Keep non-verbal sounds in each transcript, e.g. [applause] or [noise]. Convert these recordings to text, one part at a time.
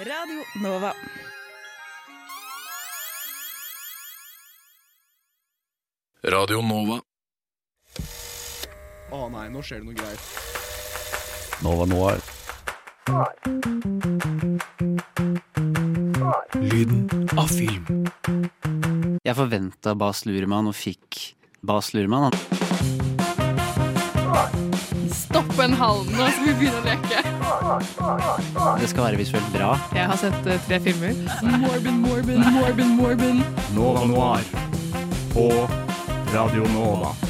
Radio Nova. Radio Nova. Å nei, nå skjer det noe greier. Nova Noir. Lyden av film. Jeg forventa Bas Lurman og fikk Bas Luhrmann. Stopp en hal nå, skal vi begynne å leke. Det skal være visuelt bra. Jeg har sett uh, tre filmer. Morbin, Morbin, Morbin, Morbin. Nova Noir. På Radio Nova.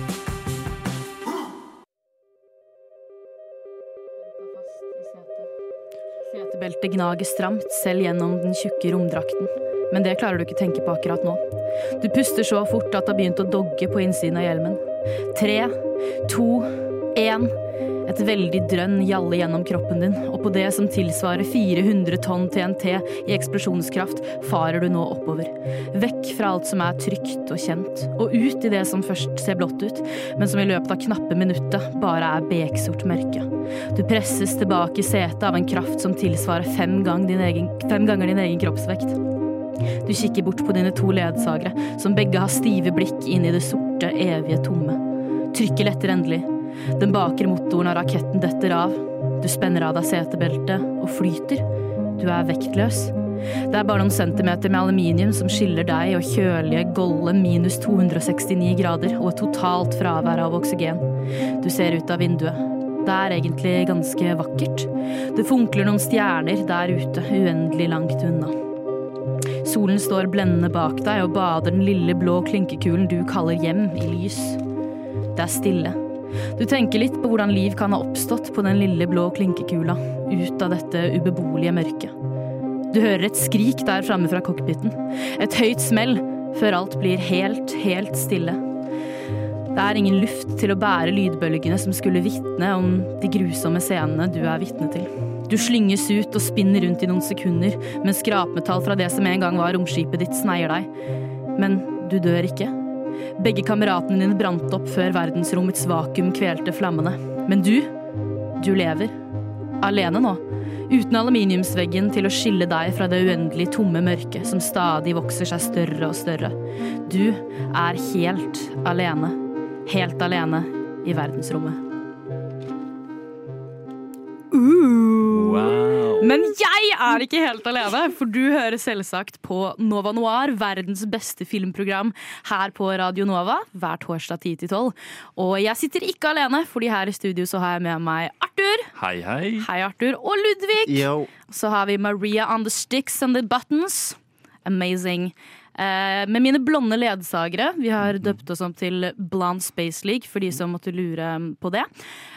Setebeltet gnager stramt selv gjennom den tjukke romdrakten. Men det klarer du ikke tenke på akkurat nå. Du puster så fort at det har begynt å dogge på innsiden av hjelmen. Tre, to, én. Et veldig drønn gjaller gjennom kroppen din, og på det som tilsvarer 400 tonn TNT i eksplosjonskraft, farer du nå oppover. Vekk fra alt som er trygt og kjent, og ut i det som først ser blått ut, men som i løpet av knappe minuttet bare er beksort mørke. Du presses tilbake i setet av en kraft som tilsvarer fem, gang din egen, fem ganger din egen kroppsvekt. Du kikker bort på dine to ledsagere, som begge har stive blikk inn i det sorte, evige tomme. Trykket letter endelig. Den bakre motoren av raketten detter av. Du spenner av deg setebeltet og flyter. Du er vektløs. Det er bare noen centimeter med aluminium som skiller deg og kjølige, golde minus 269 grader og et totalt fravær av oksygen. Du ser ut av vinduet. Det er egentlig ganske vakkert. Det funkler noen stjerner der ute, uendelig langt unna. Solen står blendende bak deg og bader den lille blå klinkekulen du kaller hjem, i lys. Det er stille. Du tenker litt på hvordan liv kan ha oppstått på den lille blå klinkekula, ut av dette ubeboelige mørket. Du hører et skrik der framme fra cockpiten. Et høyt smell, før alt blir helt, helt stille. Det er ingen luft til å bære lydbølgene som skulle vitne om de grusomme scenene du er vitne til. Du slynges ut og spinner rundt i noen sekunder, mens skrapmetall fra det som en gang var romskipet ditt, sneier deg. Men du dør ikke. Begge kameratene dine brant opp før verdensrommets vakuum kvelte flammene. Men du, du lever. Alene nå. Uten aluminiumsveggen til å skille deg fra det uendelig tomme mørket som stadig vokser seg større og større. Du er helt alene. Helt alene i verdensrommet. Men jeg er ikke helt alene, for du hører selvsagt på Nova Noir, verdens beste filmprogram her på Radio Nova hver torsdag 10 til 12. Og jeg sitter ikke alene, fordi her i studio så har jeg med meg Arthur. Hei, hei. Hei, Arthur. Og Ludvig. Yo. Så har vi Maria on the sticks and the buttons. Amazing. Eh, med mine blonde ledsagere. Vi har døpt oss om til Blonde Space League, for de som måtte lure på det.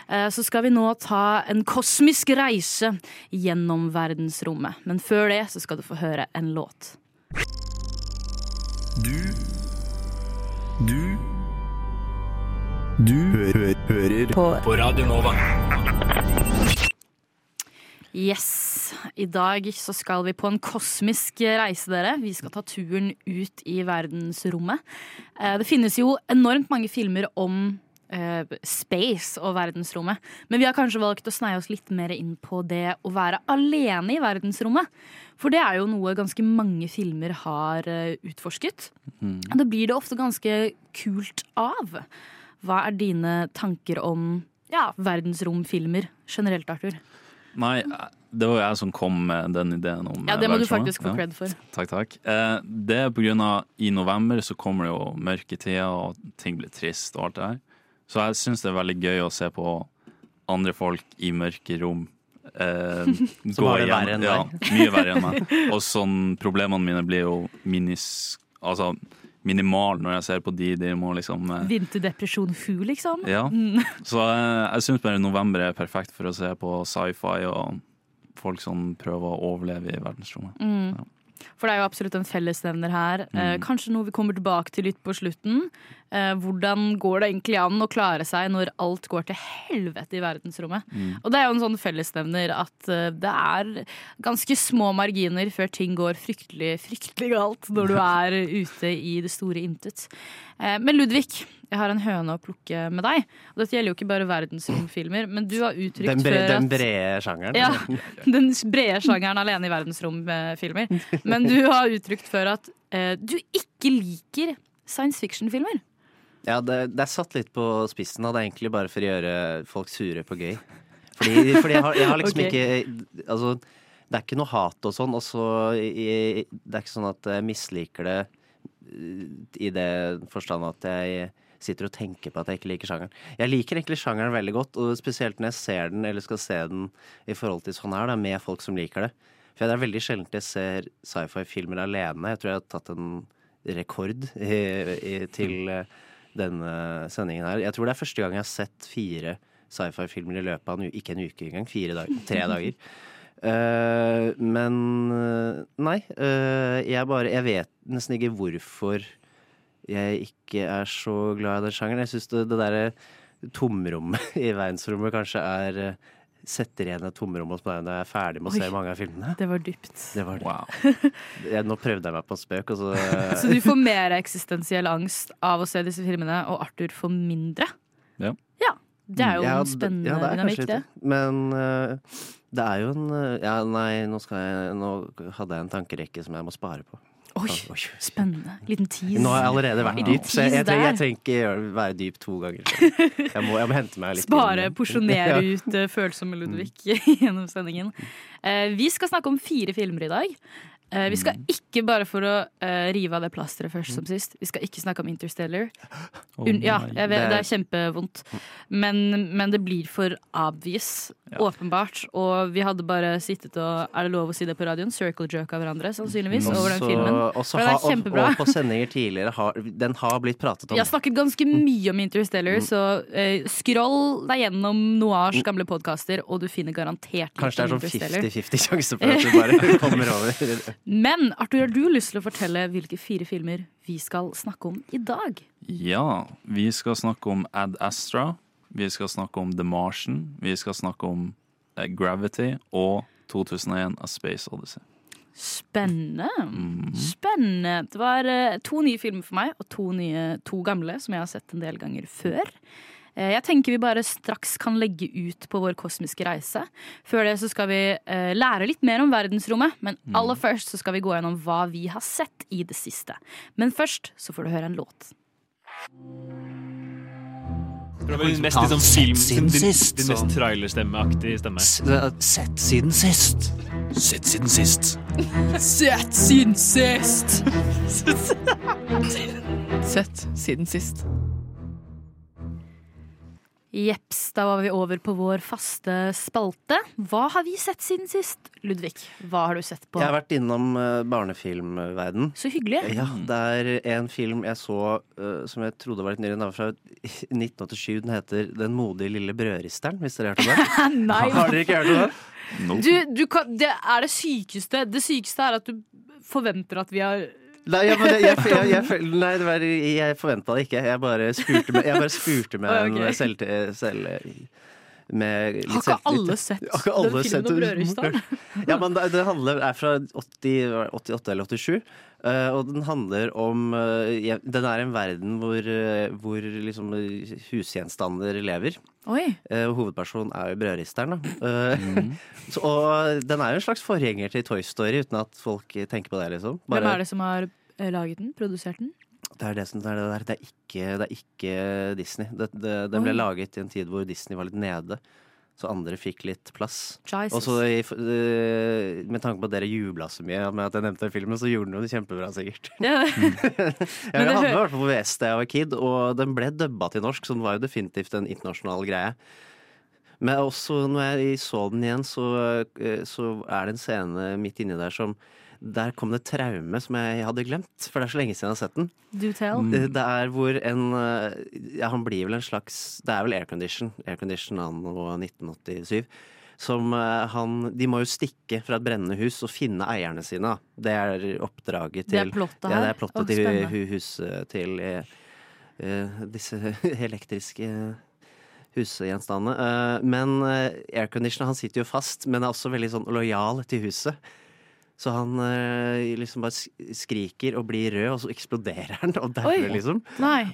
Eh, så skal vi nå ta en kosmisk reise gjennom verdensrommet. Men før det så skal du få høre en låt. Du Du Du hø hører På på Radio Nova. Yes. I dag så skal vi på en kosmisk reise, dere. Vi skal ta turen ut i verdensrommet. Eh, Det finnes jo enormt mange filmer om eh, space og verdensrommet. Men vi har kanskje valgt å sneie oss litt mer inn på det å være alene i verdensrommet. For det er jo noe ganske mange filmer har utforsket. utforsket. Da blir det ofte ganske kult av. Hva er dine tanker om ja, verdensromfilmer generelt, Arthur? Nei, det var jo jeg som kom med den ideen om Ja, det må du faktisk få Ja. cred for. Takk, takk. Eh, det er på grunn av i november så kommer det jo mørketida, og ting blir trist og alt det her. Så jeg syns det er veldig gøy å se på andre folk i mørke rom. Eh, [laughs] Som gå har det verre enn deg? ja. Mye verre enn meg. Og sånn, problemene mine blir jo minis... Altså minimal når jeg ser på de. De må liksom eh, Vinterdepresjon fu, liksom? Ja. Mm. [laughs] Så eh, jeg syns bare november er perfekt for å se på sci-fi og folk som prøver å overleve i verdensrommet. Mm. Ja. For det er jo absolutt en fellesnevner her. Eh, Mm. kanskje noe vi kommer tilbake til litt på slutten. Eh, hvordan går det egentlig an å klare seg når alt går til helvete i verdensrommet? Mm. Og det er jo en sånn fellesnevner at eh, det er ganske små marginer før ting går fryktelig, fryktelig galt når du [laughs] er ute i det store intet. Men Ludvig, jeg har en høne å plukke med deg. Og dette gjelder jo ikke bare verdensromfilmer, men du har uttrykt Den, bre, før den brede sjangeren. ja, den brede sjangeren alene i verdensromfilmer. Men du har uttrykt før at eh, du ikke liker science fiction-filmer. Ja, det, det er satt litt på spissen. Da. Det er egentlig bare for å gjøre folk sure på gøy. Fordi, fordi jeg, har, jeg har liksom [laughs] okay. ikke Altså, det er ikke noe hat og sånn, og så Det er ikke sånn at jeg misliker det eh, i det forstand at jeg sitter og tenker på at jeg ikke liker sjangeren. Jeg liker egentlig sjangeren veldig godt, og spesielt når jeg ser den eller skal se den i forhold til sånn her, da, med folk som liker det. For det er veldig sjelden jeg ser sci-fi-filmer alene. Jeg tror jeg har tatt en rekord i, i, til eh, denne sendingen her. Jeg tror det er første gang jeg har sett fire sci-fi-filmer i løpet av en. Ikke en uke engang, fire [laughs] dager. Tre dager. Uh, men eh, nei. Uh, jeg bare Jeg vet nesten ikke hvorfor jeg ikke er så glad i den sjangeren. Jeg syns det, det derre tomrommet i verdensrommet kanskje er eh, Setter igjen et tomrom hos meg når jeg er ferdig med å Oi. se mange av filmene. Det var dypt. Det var det. Wow. [laughs] Jeg, nå prøvde jeg meg på en spøk, og så Så du får mer eksistensiell angst av å se disse filmene, og Arthur får mindre? Ja. Ja, Det er jo Ja, en spennende ja, det er dynamikk, det. Men uh, det er jo en eh, Ja, nei, nå, skal jeg, nå hadde jeg en tankerekke som jeg må spare på. Oi, spennende. Liten tease. Nå har jeg allerede vært dyp, så jeg, trenger, jeg trenger ikke være dyp to ganger. Jeg må, jeg må hente meg litt Spare, porsjonere [laughs] ut uh, følsomme Ludvig [laughs] gjennom sendingen. Eh, vi skal snakke om fire filmer i dag. Eh, vi skal ikke bare for å eh, rive av det plasteret først som sist. Vi skal ikke snakke om Interstellar. Å [gasps] Un ja, jeg vet, Det- er kjempevondt. Men, men det blir for obvious. Åpenbart. Og vi hadde bare sittet og Er det lov å si det på radioen? Circle jerk av hverandre, sannsynligvis, over den filmen. også For det er kjempebra. og, og på sendinger tidligere har Den har blitt pratet om. Jeg har snakket ganske mye om Interstellar, Mm. så eh, scroll deg gjennom Noirs gamle podkaster, og du finner garantert Kanskje det er sånn 50-50 sjanse for at du bare [laughs] kommer over. Men Arthur, har du lyst til å fortelle hvilke fire filmer vi skal snakke om i dag? Ja, vi skal snakke om Ad Astra. Vi skal snakke om The Martian. Vi skal snakke om eh, Gravity og 2001 A Space Odyssey. Spennende. Mhm. Spennende. Det var eh, to nye filmer for meg, og to, nye, to gamle som jeg har sett en del ganger før. Eh, jeg tenker vi bare straks kan legge ut på vår kosmiske reise. Før det så skal vi eh, lære litt mer om verdensrommet, men aller først så skal vi gå gjennom hva vi har sett i det siste. Men først så får du høre en låt. Mest liksom film siden din, sist, din mest sånn. stemme. Sett siden sist. Sett siden sist. [laughs] Sett siden sist! [laughs] Sett siden sist. Jeps, da var vi over på vår faste spalte. Hva har vi sett siden sist? Ludvig, hva har du sett på? Jeg har vært innom uh, barnefilmverden. Så hyggelig. Ja, det er en film jeg så eh, som jeg trodde var litt nyere. Den var fra 1987. Den heter 'Den modige lille brødristeren', hvis dere har hørt om den? [laughs] Nei, Har dere ikke hørt om den? No. Du, du kan, det er det sykeste. Det sykeste er at du forventer at vi har Nei, jeg, bare, jeg, jeg, jeg, nei det var, jeg forventa det ikke. Jeg bare spurte med, jeg bare spurte med [laughs] okay. en selv, selv med litt Har ikke alle sett Har ikke alle den sett filmen om det? [laughs] Ja, men det, det handler, er fra 80, 88 eller 87. eh, og den handler om eh, ja, Den er en verden hvor, eh, hvor liksom husgjenstander lever. Oi. Eh, hovedpersonen er jo brødristeren. Da. Eh, Mhm. [laughs] og den er jo en slags forgjenger til Toy Story, uten at folk tenker på det, liksom. Hvem er det som har laget den? Produsert den? Det er det som det er det der. Det er ikke, det er ikke Disney. Den ble laget i en tid hvor Disney var litt nede. Så andre fikk litt plass. Jesus. Og så eh, med tanke på at dere jubla så mye med at jeg nevnte den filmen, så gjorde den jo det kjempebra, sikkert. Ja. [laughs] [laughs] Jeg hadde i hvert fall på VS da jeg var kid, og den ble dubba til norsk, så den var jo definitivt en internasjonal greie. Men også når jeg så den igjen, så, eh, så er det en scene midt inni der som Der kom det et traume som jeg hadde glemt, for det er så lenge siden jeg har sett den. Do tell. Det, det er hvor en eh, Ja, han blir vel en slags Det er vel aircondition. Aircondition anno 1987. Som eh, han De må jo stikke fra et brennende hus og finne eierne sine. Det er oppdraget til Det er plottet Ja, det er plottet oh, til hu- huset til eh, eh, disse [laughs] elektriske husgjenstandene. Uh, men uh, airconditioner, han sitter jo fast, men er også veldig sånn lojal til huset. Så han eh, liksom bare skriker og blir rød, og så eksploderer han og dauer, liksom.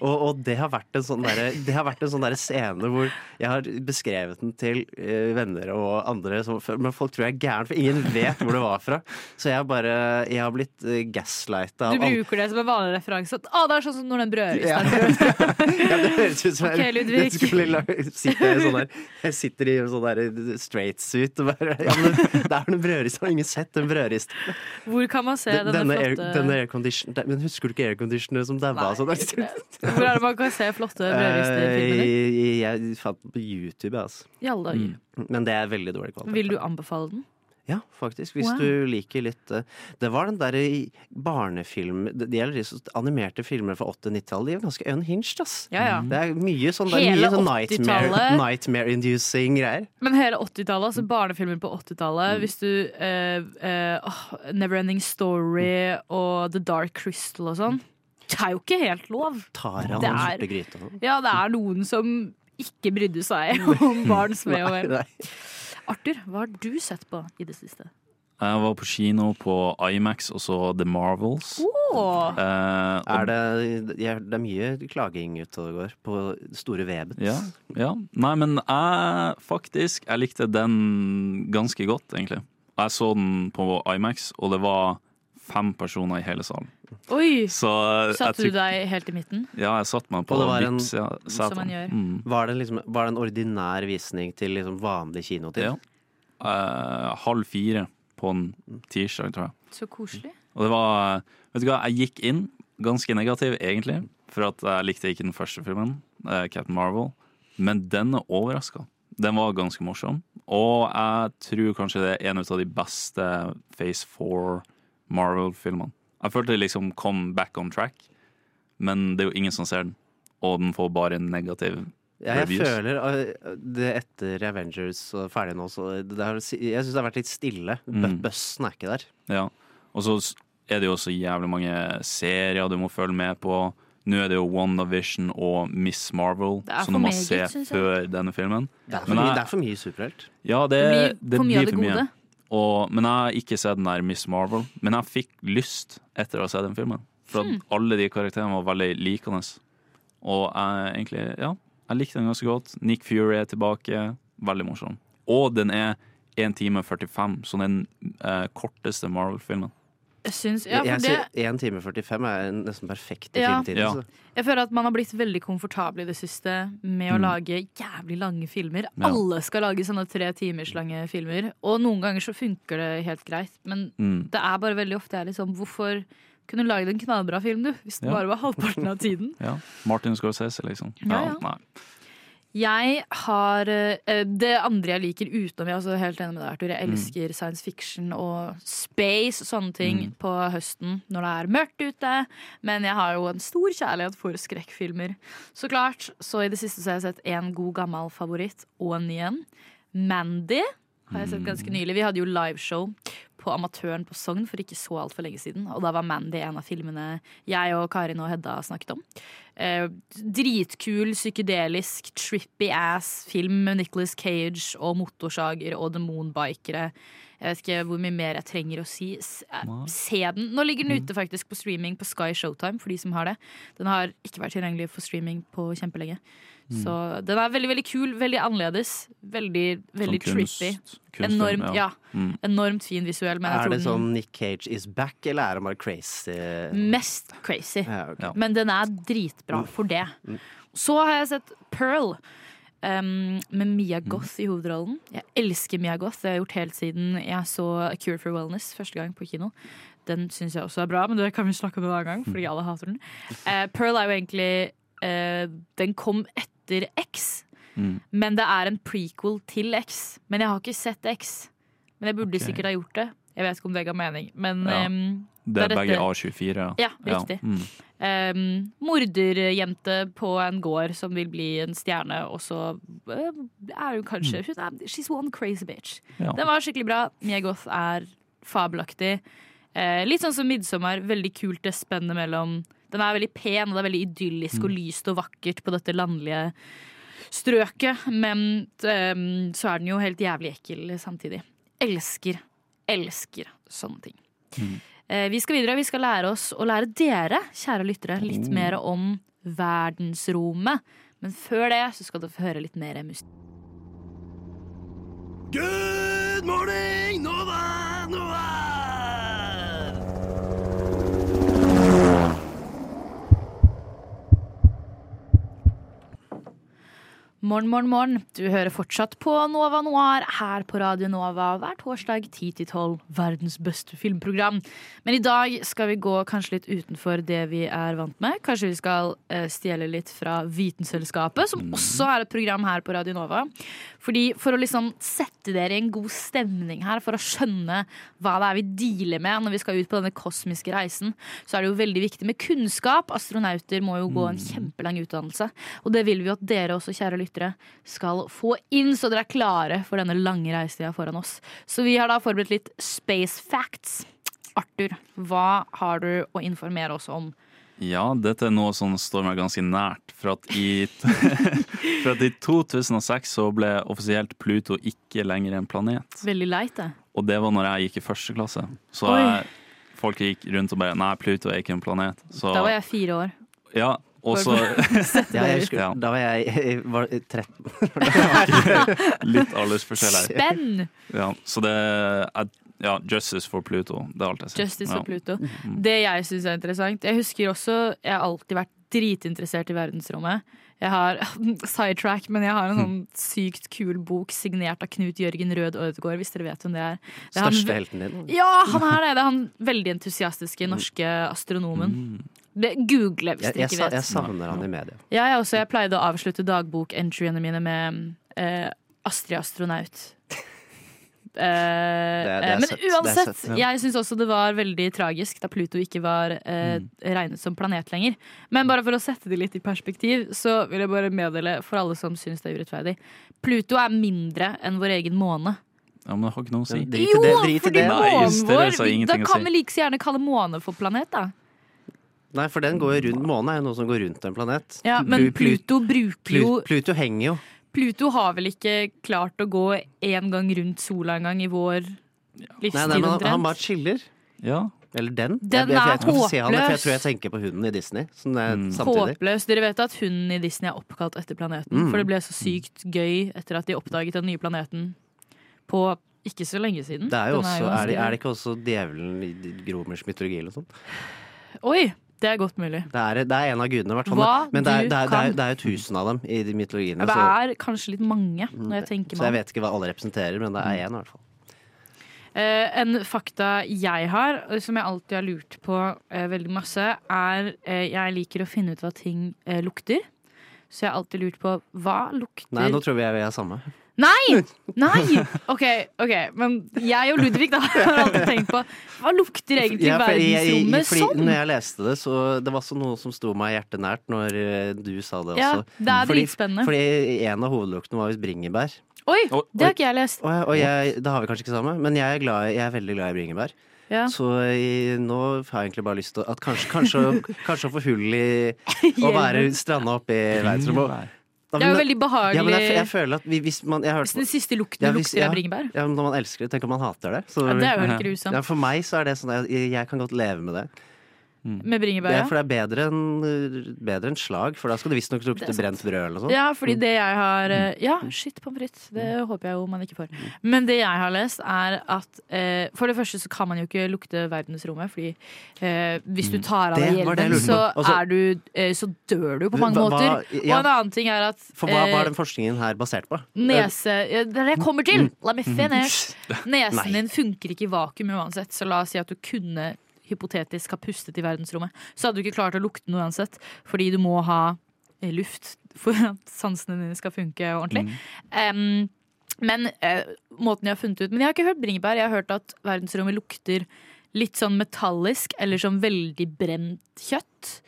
Og, og det har vært en sånn derre- det har vært en sånn derre scene hvor jeg har beskrevet den til eh, venner og andre, som, men folk tror jeg er gæren, for ingen vet hvor det var fra. Så jeg bare Jeg har blitt uh, gaslighta Du bruker det som en vanlig referanse. At, ah, det er sånn som når den brødristeren [laughs] ja, det høres ut som Ok, jeg, Ludvig. jeg skulle la- sitte i sånn der, Jeg sitter i en sånn der straight suit og bare Ja, men det er den brødristen. Har ingen sett den brødristen? Hvor kan man se denne, Denne, air, flotte denne aircondition Men husker du ikke airconditionere som daua? Nei, Sånn? Hvor er det man kan se flotte brødristerfilmer? Uh, Jeg fant den på YouTube, altså. Alle. Men det er veldig dårlig kvalitet. Vil du anbefale den? Ja, faktisk. Hvis Wow. du liker litt eh, Det var den derre barnefilm Det gjelder de animerte filmer fra 80-90-tallet. De er ganske unhinged, ass. Ja, ja. Det er mye sånn, er mye sånn nightmare, 80-tallet. nightmare-inducing greier. Men hele 80-tallet, altså barnefilmer på 80-tallet, hvis du uh, uh, Neverending Story og The Dark Crystal og sånn, det er jo ikke helt lov. Tar han Det er- gryte. Ja, det er noen som ikke brydde seg [laughs] om barns ve og vel. Arthur, hva har du sett på i det siste? Jeg var på kino på Imax og så The Marvels. Oh. Eh, Er det, det er mye klaging ute og går på store Vebet. Ja, ja. Nei, men jeg faktisk Jeg likte den ganske godt, egentlig. Jeg så den på Imax, og det var fem personer i hele salen. Oi! Så jeg Satte du deg helt i midten? Ja, jeg satte meg på det var en- vips. Ja, Som man gjør. Mm. Var det, liksom, var det en ordinær visning til liksom vanlig kinotid? Ja. Uh, halv fire på en tirsdag, tror jeg. Så koselig. Og det var Vet du hva, jeg gikk inn ganske negativ, egentlig. For at jeg likte ikke den første filmen, uh, Captain Marvel. Men den er overraska. Den var ganske morsom. Og jeg tror kanskje det er en av de beste Phase 4 Marvel-filmene. Jeg følte det liksom kom back on track, men det er jo ingen som ser den. Og den får bare negativ Ja, jeg reviews. føler uh, det etter Avengers og ferdig nå, så det har, jeg syns det har vært litt stille. Mm. Bøssen er ikke der. Ja. Og så er det jo også jævlig mange serier du må følge med på. Nå er det jo WandaVision og Miss Marvel som du må se før denne filmen. Det er for, mye, det er for mye superhelt. Ja, det, Det blir for mye av det gode. Og, men jeg har ikke sett den der Miss Marvel. Men jeg fikk lyst etter å ha sett den filmen. For at Hmm. alle de karakterene var veldig likende. Og jeg egentlig, ja, jeg likte den ganske godt. Nick Fury er tilbake. Veldig morsom. Og den er 1 time 45, så den eh, korteste Marvel-filmen. Syns Ja, for jeg det sier 1 time 45 er nesten perfekt i Ja. filmtiden. Ja. Jeg føler at man har blitt veldig komfortabel i det siste med å Mm. lage jævlig lange filmer. Ja. Alle skal lage sånne tre timers lange filmer, og noen ganger så funker det helt greit. Men Mm. det er bare veldig ofte jeg er liksom Hvorfor kunne du lage en knallbra film, du? Hvis det Ja. bare var halvparten av tiden. [laughs] Ja. Martin Scorsese, liksom. Ja, ja. Nei. Jeg har eh, Det andre jeg liker utenom Jeg er også helt enig med deg, Arthur. Jeg Mm. elsker science fiction og space sånne ting Mm. på høsten når det er mørkt ute. Men jeg har jo en stor kjærlighet for skrekkfilmer. Så klart. Så i det siste så har jeg sett en god gammel favoritt og en ny en. Mandy har jeg sett ganske Mm. nylig. Vi hadde jo liveshow på Amatøren på Sogn for ikke så altfor lenge siden. Og da var Mandy en av filmene jeg og Karin og Hedda snakket om. Eh, dritkul, psykedelisk, trippy ass film med Nicholas Cage og motorsager og demonbikere. Jeg vet ikke hvor mye mer jeg trenger å si. Eh, se den. Nå ligger den ute faktisk på streaming på Sky Showtime for de som har det. Den har ikke vært tilgjengelig for streaming på kjempelenge. Så den er veldig veldig kul, veldig annerledes. Veldig, veldig Sånn kunst- trippy. kunstfilm, Enormt, ja. Mm. Enormt fin visuell. Men jeg Er tror det sånn Nick Cage is back, eller er det bare crazy? mest crazy. Ja, okay. Ja. Men den er dritbra for det. Så har jeg sett Pearl. Um, med Mia Goth i hovedrollen. Jeg elsker Mia Goth. Det har jeg gjort helt siden jeg så A Cure for Wellness første gang på kino. Den syns jeg også er bra, men det kan vi snakke om en annen gang, fordi alle hater den. Uh, Pearl er jo egentlig eh, Den kom etter X, Mm. men det er en prequel til X. Men jeg har ikke sett X. Men jeg burde okay. sikkert ha gjort det. Jeg vet ikke om det ga mening. Men Ja. em, Det er Det er begge A24. Ja, riktig. Mm. Um, morderjente på en gård som vil bli en stjerne, og så uh, er hun kanskje er, She's one crazy bitch. Ja. Den var skikkelig bra. Mia Goth er fabelaktig. Uh, litt sånn som 'Midtsommer'. Veldig kult det spennet mellom Den er veldig pen, og det er veldig idyllisk og lyst og vakkert på dette landlige strøket. Men um, så er den jo helt jævlig ekkel samtidig. Elsker, elsker sånne ting. Eh, vi skal videre. Vi skal lære oss å lære dere, kjære lyttere, litt mer om verdensrommet. Men før det så skal dere få høre litt mer musikk. Good morning, Nova, Nova! Morgen, morgen, morgen. Du hører fortsatt på Nova Noir her på Radio Nova hver torsdag 10-12. Verdens beste filmprogram. Men i dag skal vi gå kanskje litt utenfor det vi er vant med. Kanskje vi skal eh, stjele litt fra Vitenselskapet, som også er et program her på Radio Nova. Fordi For å liksom sette dere i en god stemning her, for å skjønne hva det er vi dealer med når vi skal ut på denne kosmiske reisen, så er det jo veldig viktig med kunnskap. Astronauter må jo gå en kjempelang utdannelse. Og det vil vi at dere også, kjære lyttere, skal få inn, så dere er klare for denne lange reisetida foran oss. Så vi har da forberedt litt space facts. Arthur, hva har du å informere oss om? Ja, dette er noe som står meg ganske nært. For at i, [laughs] for at i 2006 så ble offisielt Pluto ikke lenger en planet. Veldig leit, det. Og det var når jeg gikk i første klasse. Så jeg, folk gikk rundt og bare Nei, Pluto er ikke en planet. Så, Da var jeg fire år. Ja, og så [laughs] Ja, jeg husker, Ja. Da var jeg var 13. [laughs] Litt aldersforskjell her. Spenn! Ja, så det er ja, Justice for Pluto. Det er alt jeg sier. Justice ja. for Pluto. Det jeg syns er interessant Jeg husker også Jeg har alltid vært dritinteressert i verdensrommet. Jeg har [laughs] sidetrack, men jeg har en sånn sykt kul bok signert av Knut Jørgen Rød Ødegaard, hvis dere vet hvem det er. Det er han- Største helten din. Ja, han er det! Det er han veldig entusiastiske norske astronomen. Det, Google hvis dere ikke vet. jeg savner han i media. Ja, jeg også. Jeg pleide å avslutte dagbok-entryene mine med eh, Astrid astronaut. Eh, det eh, men søtt. Uansett, søtt, ja. jeg syns også det var veldig tragisk da Pluto ikke var eh, Mm. regnet som planet lenger. Men bare for å sette det litt i perspektiv, så vil jeg bare meddele for alle som syns det er urettferdig. Pluto er mindre enn vår egen måne. Ja, men det har ikke noe å si. Drit i det. Drit i det. Månen vår det Da kan si. vi like så gjerne kalle måne for planet, da. Nei, for den går jo rundt Månen er jo noe som går rundt en planet. Ja, men Plu- Plu- Pluto bruker jo Pluto henger jo. Pluto har vel ikke klart å gå én gang rundt sola en gang i vår livstid nei, men han, han bare chiller. Ja. Eller den. Den jeg, jeg, jeg, er håpløs. Jeg, for jeg tror jeg tenker på hunden i Disney. Som er Mm. Håpløs. Dere vet at hunden i Disney er oppkalt etter planeten. Mm. For det ble så sykt gøy etter at de oppdaget den nye planeten på ikke så lenge siden. Det er jo også, er, det, er det ikke også djevelen i Gromers mytologi eller noe sånt? Oi! Det er godt mulig. Det er, det er en av gudene, i hvert fall. Men det er, det, er, det, er, jo tusen av dem i de mytologiene. Det er kanskje litt mange, når jeg tenker så jeg vet ikke hva alle representerer, men det er én i hvert fall. Eh, en fakta jeg har, eh, som jeg alltid har lurt på eh, veldig masse, er eh, Jeg liker å finne ut hva ting eh, lukter. Så jeg har alltid lurt på hva lukter Nei, nå tror vi vi er samme. Nei! Nei! OK, ok, men jeg og Ludvig da [laughs] har alltid tenkt på Hva lukter egentlig Ja, for jeg- jeg- verdensrommet sånn? Når jeg leste det, så det var også noe som sto meg hjertet nært når eh, du sa det også. Ja, det er fordi, dritspennende. fordi en av hovedluktene var visst bringebær. Oi, det har ikke jeg lest. Og, og jeg, det har vi kanskje ikke sammen, men jeg er, glad, jeg er veldig glad i bringebær. Ja. Så i, nå har jeg egentlig bare lyst til at kanskje, kanskje, [laughs] kanskje å få hull i [laughs] å være stranda oppe i verdensrommet. Da- Det er jo veldig behagelig. Ja, men jeg, jeg føler at vi, hvis man jeg har hørt, Den siste lukten Ja, hvis- lukter, ja. er bringebær. ja, men Når man elsker det, tenk om man hater det. Så, Ja, det er jo helt grusomt. ja, for meg så er det sånn at jeg, jeg kan godt leve med det. Med bringebær, Ja, for det er bedre enn bedre enn slag, for da skal det visstnok lukte brent brød eller noe sånt. Ja, fordi det jeg har eh, Ja, shit pommes frites. Det håper jeg jo man ikke får. Men det jeg har lest, er at eh, For det første så kan man jo ikke lukte verdensrommet, fordi eh, hvis du tar av deg hjelmen, så. Altså- er du, eh, så dør du på mange Hva- måter. ja. Og en annen ting er at For hva, hva eh, er den forskningen her basert på? Nese ja, Det er det jeg kommer til! La meg finish! [laughs] Nesen din funker ikke i vakuum uansett, så la oss si at du kunne hypotetisk har pustet i verdensrommet. Så hadde du ikke klart å lukte noe uansett, fordi du må ha eh, luft for [laughs] at sansene dine skal funke ordentlig. Em, men uh, måten jeg har funnet ut Men jeg har ikke hørt bringebær. Jeg har hørt at verdensrommet lukter litt sånn metallisk eller sånn veldig brent kjøtt.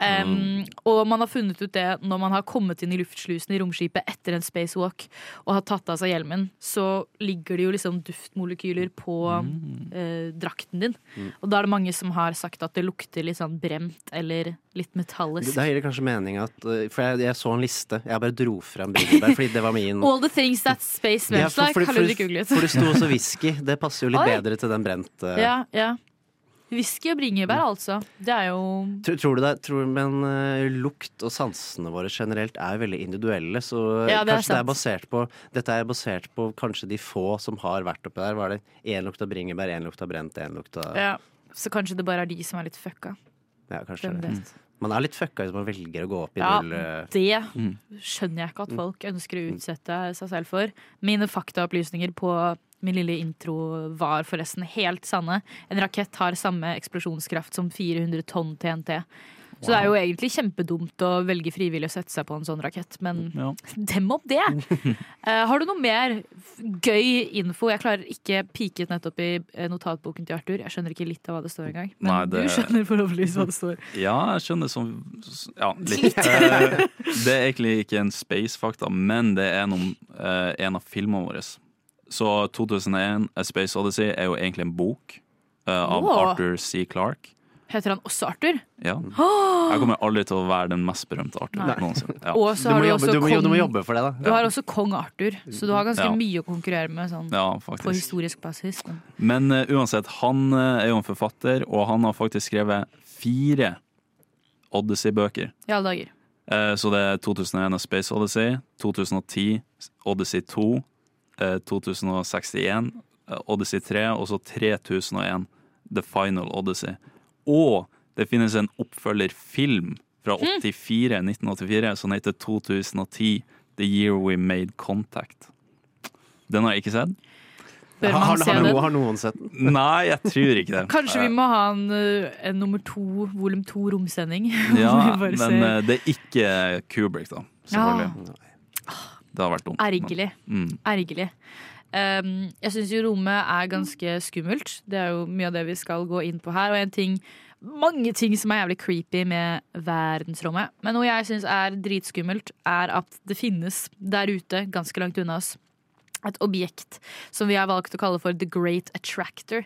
Um, Og man har funnet ut det når man har kommet inn i luftslusen i romskipet etter en spacewalk og har tatt av seg hjelmen, så ligger det jo liksom duftmolekyler på eh, drakten din. Mm. Og da er det mange som har sagt at det lukter litt sånn bremt eller litt metallisk. Da gir det kanskje mening at uh, For jeg, jeg så en liste. Jeg bare dro frem bringebær fordi det var min. [laughs] All the things that space smells like, har du googlet. For det sto også [laughs] whisky. Det passer jo litt Oi. bedre til den brente. Ja, ja. Whisky og bringebær, Mm. altså. Det er jo Tror, tror du det? Tror, men uh, lukt og sansene våre generelt er veldig individuelle, så Ja, det er kanskje det er basert på Dette er basert på kanskje de få som har vært oppi der. Var det én lukt av bringebær, én lukt av brent, én lukt av ja. Så kanskje det bare er de som er litt fucka. Ja, kanskje Hvem det. vet. Man er litt fucka hvis man velger å gå opp i Ja, null eh, det Mm. skjønner jeg ikke at folk ønsker å utsette seg selv for. Mine faktaopplysninger på min lille intro var forresten helt sanne. En rakett har samme eksplosjonskraft som 400 tonn TNT. Så det er jo egentlig kjempedumt å velge frivillig å sette seg på en sånn rakett, men Ja. [laughs] dem om det! Uh, [laughs] har du noe mer gøy info? Jeg klarer ikke piket nettopp i eh, notatboken til Arthur. Jeg skjønner ikke litt av hva det står engang. Men Nei, det- du skjønner forhåpentligvis hva det står. Ja, jeg skjønner som Ja, litt. Eh, det er egentlig ikke en space-fakta, men det er noen, uh, en av filmene våre. Så 2001 A Space Odyssey er jo egentlig en bok eh, av Åh. Arthur C. Clarke. Heter han også Arthur? Ja. Jeg kommer aldri til å være den mest berømte Arthur Nei. noensinne. Ja. Og så Du har må du jobbe- også du må- kong du må jobbe for det, da. Du har også kong Arthur, så du har ganske Ja. mye å konkurrere med sånn, Ja, på faktisk. historisk basis. Men. Men eh, uansett, han eh, er jo en forfatter, og han har faktisk skrevet fire Odyssey-bøker. I alle dager. Eh, Så det er 2001 og Space Odyssey, 2010 Odyssey 2, eh, 2061 eh, Odyssey 3, og så 3001 The Final Odyssey. Og det finnes en oppfølgerfilm fra 84, 1984 som heter 2010 The Year We Made Contact. Den har jeg ikke sett. Bør man har, se har, den? noen, har noen sett den? Nei, jeg tror ikke det. [laughs] Kanskje vi må ha en, uh, en nummer to, volum to romsending? [laughs] Ja, men ser- eh, det er ikke Kubrick, da. Selvfølgelig. Det har vært dumt. Ergerlig. Mm. Ergerlig. Um, jeg syns jo rommet er ganske skummelt. Det er jo mye av det vi skal gå inn på her. Og en ting, mange ting som er jævlig creepy med verdensrommet. Men noe jeg syns er dritskummelt, er at det finnes der ute, ganske langt unna oss, et objekt som vi har valgt å kalle for The Great Attractor.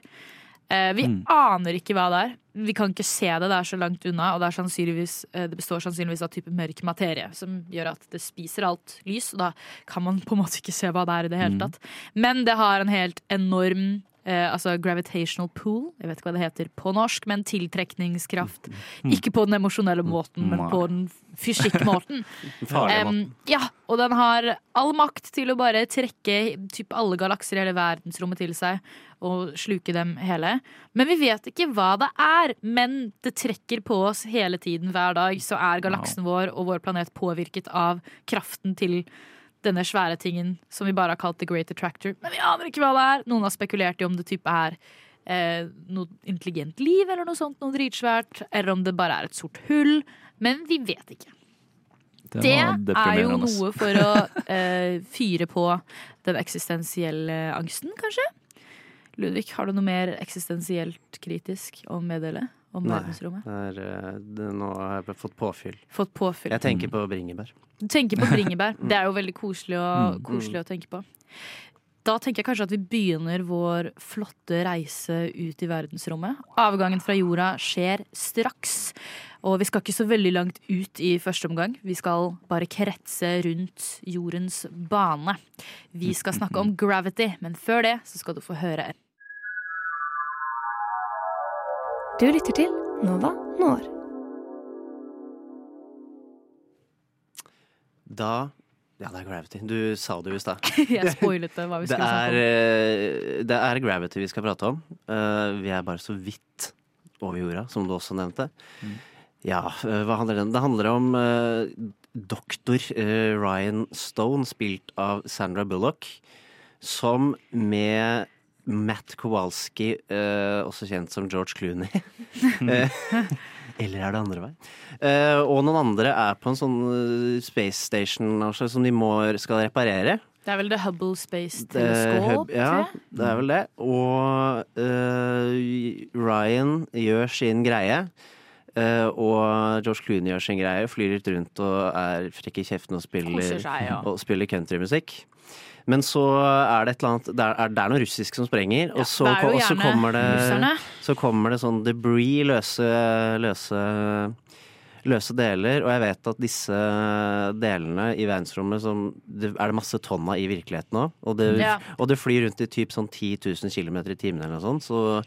Eh, vi Mm. aner ikke hva det er. Vi kan ikke se det, det er så langt unna. Og det, sannsynligvis, eh, det består sannsynligvis av type mørk materie, som gjør at det spiser alt lys. Og da kan man på en måte ikke se hva det er i det hele Mm. tatt. Men det har en helt enorm eh, altså gravitational pool, jeg vet ikke hva det heter på norsk, men tiltrekningskraft. Ikke på den emosjonelle måten, men på den fysikkmåten. um, ja, og den har all makt til å bare trekke typ alle galakser i hele verdensrommet til seg og sluke dem hele. Men vi vet ikke hva det er. Men det trekker på oss hele tiden hver dag. Så er galaksen vår og vår planet påvirket av kraften til denne svære tingen som vi bare har kalt The Great Attractor. Men vi aner ikke hva det er. Noen har spekulert i om det type er eh, noe intelligent liv eller noe sånt, noe dritsvært. Eller om det bare er et sort hull. Men vi vet ikke. Det Det, er jo noe for å eh, fyre på den eksistensielle angsten, kanskje? Ludvig, har du noe mer eksistensielt kritisk å meddele om Nei, verdensrommet? det er, eh, det, nå har jeg fått påfyll. Fått påfyll. Jeg tenker på bringebær. Du tenker på bringebær. [laughs] Det er jo veldig koselig, å- Mm. koselig å tenke på. Da tenker jeg kanskje at vi begynner vår flotte reise ut i verdensrommet. Avgangen fra jorda skjer straks. Og vi skal ikke så veldig langt ut i første omgang. Vi skal bare kretse rundt jordens bane. Vi skal snakke om gravity, men før det så skal du få høre en Du lytter til Nova Når. Da Ja, det er Gravity. Du sa det jo i stad. [laughs] Jeg spoilet det, hva vi Det skulle er, snakke om. eh, det er Gravity vi skal prate om. Eh, Vi er bare så vidt over jorda, som du også nevnte. Ja, eh, hva handler det om? Det handler om doktor Ryan Stone, spilt av Sandra Bullock, som med Matt Kowalski, eh, også kjent som George Clooney [laughs] eh, Eller er det andre vei? Eh, og noen andre er på en sånn space station altså, som de må, skal reparere. Det er vel The Hubble Space Det, Telescope? ja, det er vel det. Og uh, Ryan gjør sin greie. Uh, og George Clooney gjør sin greie, flyr litt rundt og er frekk i kjeften og spiller, seg, ja. og spiller countrymusikk. Men så er det et eller annet Det er, det er noe russisk som sprenger, og, så, er og så kommer det russerne. Så kommer det sånn debris, løse, løse løse deler, og jeg vet at disse delene i verdensrommet som det er det masse tonn av i virkeligheten òg. Og, det- Ja. og det flyr rundt i typ sånn 10 000 km i timen eller noe sånt, så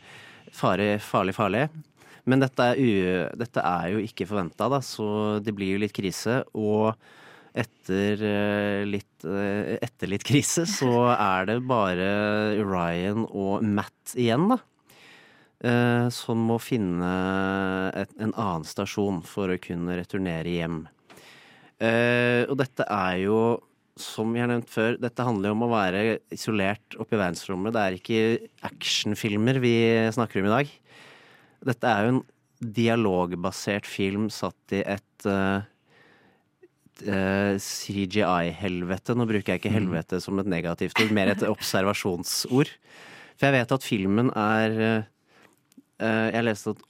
farlig, farlig, farlig. Men dette er, u, dette er jo ikke forventa, da, så det blir jo litt krise. Og etter eh, litt, eh, etter litt krise, så er det bare Ryan og Matt igjen, da. eh, Som må finne en annen stasjon for å kunne returnere hjem. Og dette er jo, som vi har nevnt før, dette handler jo om å være isolert oppe i verdensrommet. Det er ikke actionfilmer vi snakker om i dag. Dette er jo en dialogbasert film satt i et eh, eh, CGI-helvete. Nå bruker jeg ikke helvete som et negativt ord, mer et observasjonsord. For jeg vet at filmen er eh, Jeg leste at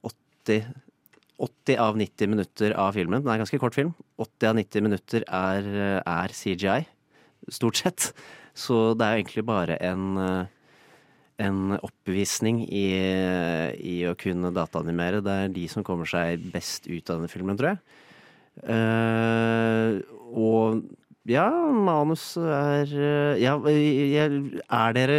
80 80 av 90 minutter av filmen, Det er en ganske kort film, 80 av 90 minutter er, er CGI. Stort sett. Så det er jo egentlig bare en en oppvisning i, i å kunne dataanimere. Det er de som kommer seg best ut av denne filmen, tror jeg. Eh, og ja, manus er eh, Ja, er dere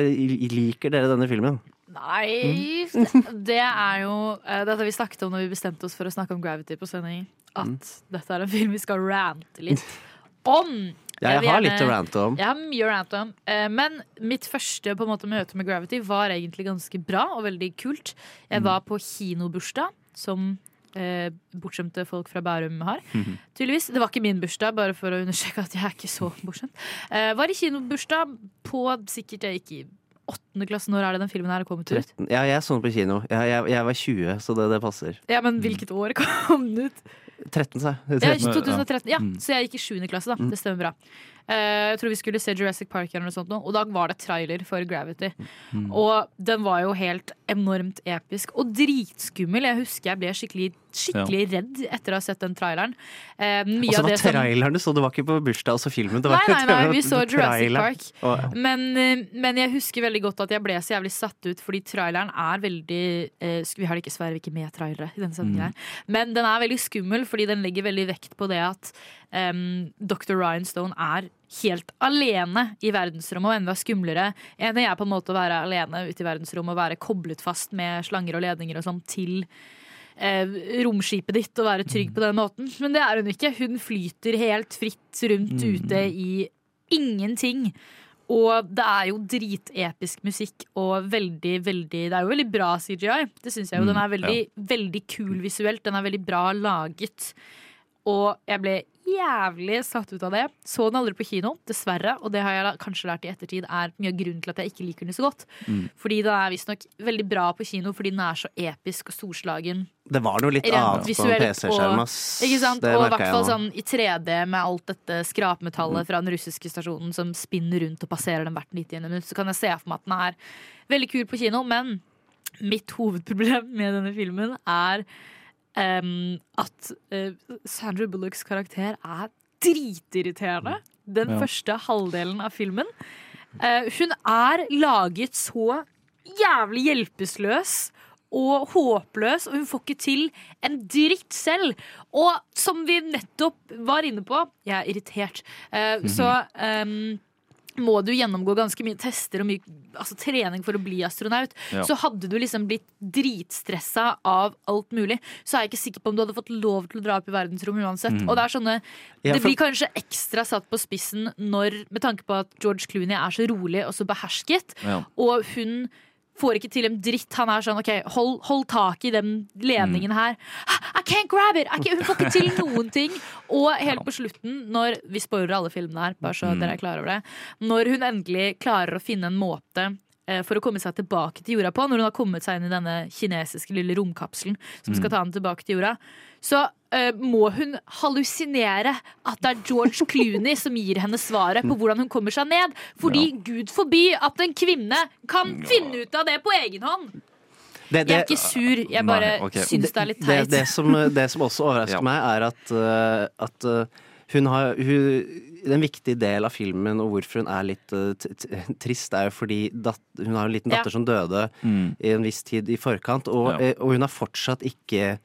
Liker dere denne filmen? Nei, Mm. det er jo eh, dette vi snakket om når vi bestemte oss for å snakke om Gravity på sending. At Mm. dette er en film vi skal rante litt [laughs] om. Ja, jeg har gjerne- litt å rante om. Jeg har mye å rante om. Men mitt første på en måte, møte med Gravity var egentlig ganske bra og veldig kult. Mm. Jeg var på kinobursdag, som eh, bortskjemte folk fra Bærum har. Tydeligvis. Det var ikke min bursdag, bare for å understreke at jeg er ikke så bortskjemt. Eh, var i kinobursdag på sikkert jeg gikk i åttende klasse. Når er det den filmen her kommet ut? 13. Ja, jeg så den på kino. Jeg, jeg, jeg var 20, så det, det passer. Ja, men hvilket år kom den ut? 13, sa jeg. Ja, 2013. Ja, Mm. så jeg gikk i sjuende klasse, da. Det stemmer bra. Eh, jeg tror vi skulle se Jurassic Park eller noe sånt, og da var det trailer for Gravity. Mm. Og den var jo helt enormt episk og dritskummel. Jeg husker jeg ble skikkelig, skikkelig redd etter å ha sett den traileren. Eh, Og så var det traileren du så, det var ikke på bursdag og så filmen. Det Nei, var, nei, nei, [laughs] vi så Jurassic. Park. Ja. Men, eh, men jeg husker veldig godt at jeg ble så jævlig satt ut, fordi traileren er veldig eh, Vi har dessverre ikke med trailere i denne sendingen Mm. Men den er veldig skummel, fordi den legger veldig vekt på det at em, Dr. Ryan Stone er helt alene i verdensrommet, og enda skumlere. En ting er på en måte å være alene ute i verdensrommet og være koblet fast med slanger og ledninger og sånn til eh, romskipet ditt og være trygg på den måten. Men det er hun ikke. Hun flyter helt fritt rundt ute i ingenting. Og det er jo dritepisk musikk og veldig, veldig Det er jo veldig bra CGI. Det syns jeg jo. Den er veldig, veldig, veldig kul visuelt. Den er veldig bra laget. Og jeg ble jævlig satt ut av det. Så den aldri på kino, dessverre. Og det har jeg kanskje lært i ettertid er mye av grunnen til at jeg ikke liker den så godt. Mm. Fordi den er visstnok veldig bra på kino fordi den er så episk og storslagen. Det var noe litt annet på en PC-skjerm, ass. Ikke sant? Det og i hvert fall sånn i 3D med alt dette Mm. skrapmetallet fra den russiske stasjonen som spinner rundt og passerer den hvert 90. minutt, så kan jeg se for meg at den er veldig kul på kino. Men mitt hovedproblem med denne filmen er em, at uh, Sandra Bullocks karakter er dritirriterende. Den Ja. første halvdelen av filmen. Uh, hun er laget så jævlig hjelpeløs og håpløs, og hun får ikke til en dritt selv. Og som vi nettopp var inne på, jeg er irritert, eh, så em, må du gjennomgå ganske mye tester og mye altså, trening for å bli astronaut. Ja. Så hadde du liksom blitt dritstressa av alt mulig, så er jeg ikke sikker på om du hadde fått lov til å dra opp i verdensrommet uansett. Mm. Og det er sånne Ja, Det for- blir kanskje ekstra satt på spissen når, med tanke på at George Clooney er så rolig og så behersket, Ja. og hun får ikke til en dritt. Han er sånn OK, hold, hold tak i den ledningen her. I can't grab it! I can't, hun får ikke til noen ting. Og helt på slutten, når Vi spoiler alle filmene her, bare så Mm. dere er klar over det. Når hun endelig klarer å finne en måte eh, for å komme seg tilbake til jorda på, når hun har kommet seg inn i denne kinesiske lille romkapselen som skal Mm. ta henne tilbake til jorda, så uh, må hun hallusinere at det er George Clooney som gir henne svaret på hvordan hun kommer seg ned. Fordi gud forby at en kvinne kan finne ut av det på egen hånd! Det- Jeg er ikke sur, jeg bare Nei, ok. syns det er litt teit. det, som, det som også overrasker meg, er at, uh, at uh, hun har hun, En viktig del av filmen og hvorfor hun er litt uh, t t trist, er jo fordi dat, hun har en liten datter Ja. som døde Mm. i en viss tid i forkant, og, Ja. og hun har fortsatt ikke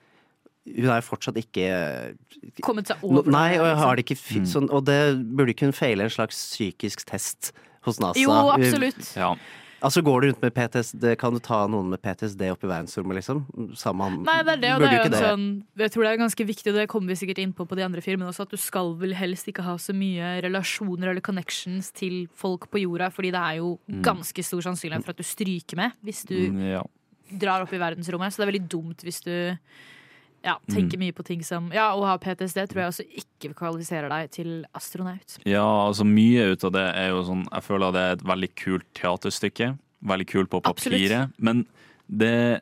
hun er fortsatt ikke Kommet seg over Nei, og jeg har liksom. det ikke fi- sånn, Og det burde kunne feile en slags psykisk test hos NASA. Jo, absolutt. Ja. Altså Går du rundt med PTSD, kan du ta noen med PTSD opp i verdensrommet, liksom? Sammen, Nei, det er det, og det er jo en sånn Jeg tror det er ganske viktig, og det kommer vi sikkert inn på på de andre filmene også, at du skal vel helst ikke ha så mye relasjoner eller connections til folk på jorda, fordi det er jo Mm. ganske stor sannsynlighet for at du stryker med hvis du Mm, ja. drar opp i verdensrommet. Så det er veldig dumt hvis du ja, tenker mye på ting som Ja, å ha PTSD tror jeg også ikke kvalifiserer deg til astronaut. Ja, altså mye ut av det er jo sånn Jeg føler det er et veldig kult teaterstykke. Veldig kult på papiret. Men det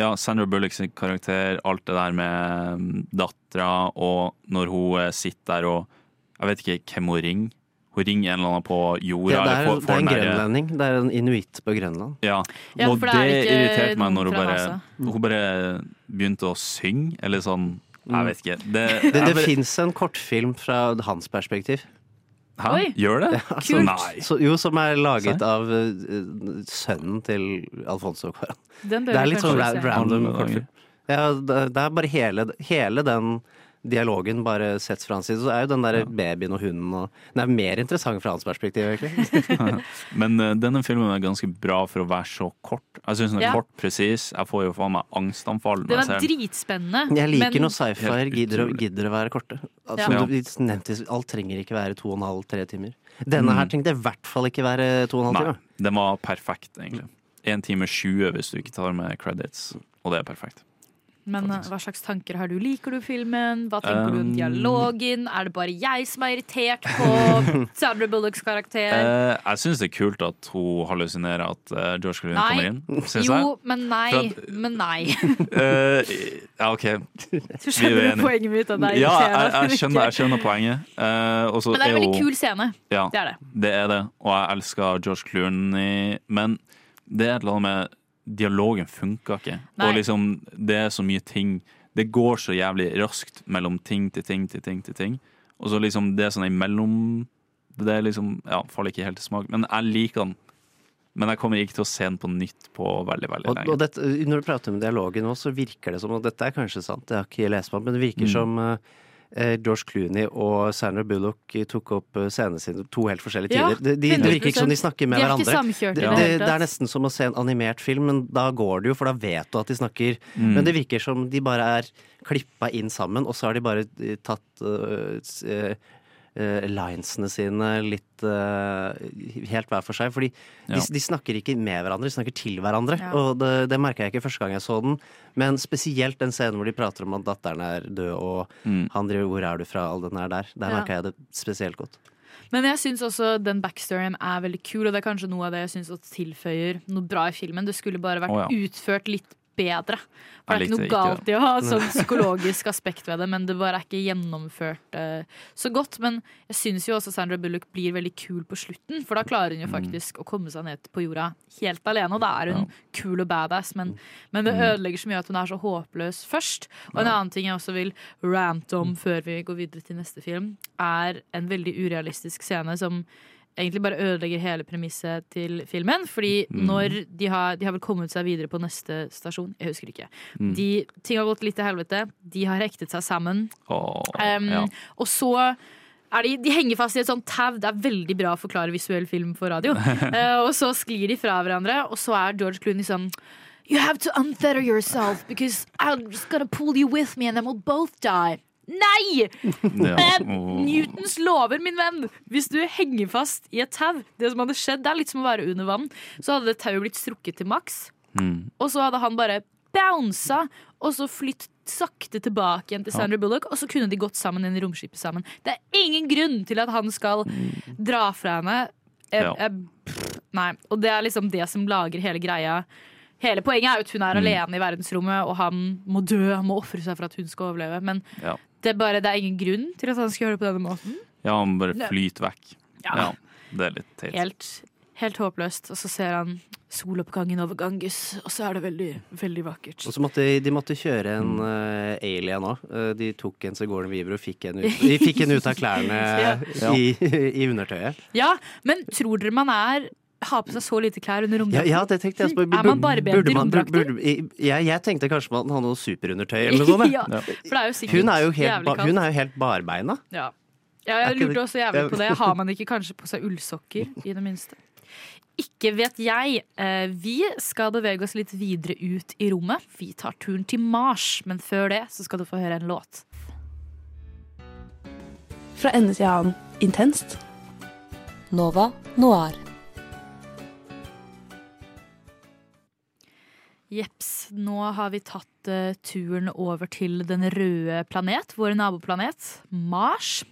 Ja, Sandra Bullocks karakter, alt det der med dattera, og når hun eh, sitter der og Jeg vet ikke hvem hun ringer. Hun ringer en eller annen på jorda. jorda. det, eller er, får- det er en grønlending. Det er en inuitt på Grønland. Ja, Ja, og det, det er irriterte meg når hun bare, hun bare begynte å synge, eller sånn Mm. Jeg vet ikke. Det, Det, det bare- fins en kortfilm fra hans perspektiv. Hæ? Oi. Gjør det? Ja, Kult. som, så, jo, som er laget av uh, sønnen til Alfonso Cuarón. Det er litt sånn ra random kortfilm. Ja, det, det er bare hele, hele den dialogen bare sett fra hans side. Så er jo den der babyen og hunden og Den er mer interessant fra hans perspektiv, egentlig. [laughs] Men uh, denne filmen er ganske bra for å være så kort. Jeg syns den er Ja. kort, presis. Jeg får jo faen meg angstanfall. Det Den jeg er ser dritspennende. Jeg liker men- når sci-fi gidder, gidder å være korte. Altså, Ja. Du nevnte, alt trenger ikke være to og en halv, tre timer. Denne her Mm. trengte i hvert fall ikke være to og en halv Nei, den var perfekt, egentlig. Én time 20 hvis du ikke tar med credits, og det er perfekt. Men uh, hva slags tanker har du? Liker du filmen? Hva tenker du om Um, dialogen? Er det bare jeg som er irritert på [laughs] Sandra Bullocks karakter? Uh, jeg syns det er kult at hun hallusinerer at uh, George Clooney kommer inn. Synes Jo, men nei. At, Men nei. jeg. [laughs] Eh, ja, OK. Du Vi skjønner er enige. poenget mitt? At det er Ja, jeg, jeg, skjønner, jeg skjønner poenget. Eh, Men det er en veldig kul scene. Ja, Det er det. Det er det. Og jeg elsker George Clooney, men det er et eller annet med Dialogen funka ikke. Nei. Og liksom, det er så mye ting Det går så jævlig raskt mellom ting til ting til ting til ting. Og så liksom, det er sånn imellom Det er liksom Ja, faller ikke helt til smak. Men jeg liker den. Men jeg kommer ikke til å se den på nytt på veldig, veldig Og, lenge. og dette, når du prater om dialogen nå, så virker det som Og dette er kanskje sant, det har ikke jeg lest meg men det virker Mm. som eh, George Clooney og Sandra Bullock eh, tok opp eh, scenene sine to helt forskjellige Ja, tider. Det, de, det virker ikke som de snakker med De er hverandre. det, det det, er nesten som å se en animert film, men da går det jo, for da vet du at de snakker. Mm. Men det virker som de bare er klippa inn sammen, og så har de bare eh, tatt eh, eh, eh, linesene sine litt uh, helt hver for seg. Fordi Ja. de, de snakker ikke med hverandre, de snakker til hverandre. Ja. Og det, det merka jeg ikke første gang jeg så den, men spesielt den scenen hvor de prater om at datteren er død, og Mm. han driver 'hvor er du fra', all den er der. Der Ja. merka jeg det spesielt godt. Men jeg syns også den backstoryen er veldig kul, og det er kanskje noe av det jeg syns tilføyer noe bra i filmen. Det skulle bare vært oh, ja. utført litt bedre. For det er ikke noe galt i å ha sånn [laughs] psykologisk aspekt ved det, men det bare er ikke gjennomført uh, så godt. Men jeg syns jo også Sandra Bullock blir veldig kul på slutten, for da klarer hun jo Mm. faktisk å komme seg ned på jorda helt alene, og da er hun kul og badass, men, men det ødelegger så mye at hun er så håpløs først. Og en annen ting jeg også vil rante om før vi går videre til neste film, er en veldig urealistisk scene som egentlig bare ødelegger hele premisset til filmen. Fordi Mm. når de har, de har vel kommet seg videre på neste stasjon, jeg husker ikke. Mm. De, ting har gått litt til helvete. De har hektet seg sammen. Oh, Um, ja. Og så er de, de henger fast i et sånt tau. Det er veldig bra å forklare visuell film på radio. uh, [laughs] og så sklir de fra hverandre, og så er George Clooney sånn You have to unfetter yourself because I'm just gonna pull you with me and then we'll both die. Nei! [laughs] Ja. Eh, Newtons lover, min venn! Hvis du henger fast i et tau Det som hadde skjedd, det er litt som å være under vann. Så hadde det tauet blitt strukket til maks, Mm. og så hadde han bare bounsa, og så flytt sakte tilbake igjen til. Sandra Bullock, og så kunne de gått sammen inn i romskipet sammen. Det er ingen grunn til at han skal dra fra henne. Eh, Ja. jeg, Nei, og det er liksom det som lager hele greia. Hele poenget er jo at hun er Mm. alene i verdensrommet, og han må dø, han må ofre seg for at hun skal overleve. Men Ja. Det er bare det er ingen grunn til at han skal gjøre det på denne måten. ja, han bare flyter vekk. Ja. Ja, det er litt teit. Helt, helt håpløst. Og så ser han soloppgangen over Ganges, og så er det veldig, veldig vakkert. Og så måtte de måtte kjøre en Mm. eh, alien òg. de tok en Sigourney Weaver og fikk en ut, de fikk en ut av klærne [laughs] Ja. i, [laughs] i undertøyet. Ja, men tror dere man er har på seg så lite klær under Ja, romdrakten? ja, det tenkte jeg. Er man barbent i romdrakter? jeg, jeg tenkte kanskje man hadde noe superundertøy eller noe sånt. [laughs] ja, for det er jo sikkert Hun er jo helt, ba, hun er jo helt barbeina. Ja. ja, jeg lurte også jævlig på det. Har man ikke kanskje på seg ullsokker, i det minste? Ikke vet jeg. Eh, Vi skal bevege oss litt videre ut i rommet. Vi tar turen til Mars, men før det så skal du få høre en låt. Fra ende til annen intenst. Nova Noir. Jeps, nå har vi tatt uh, turen over til den røde planet, vår naboplanet, Mars.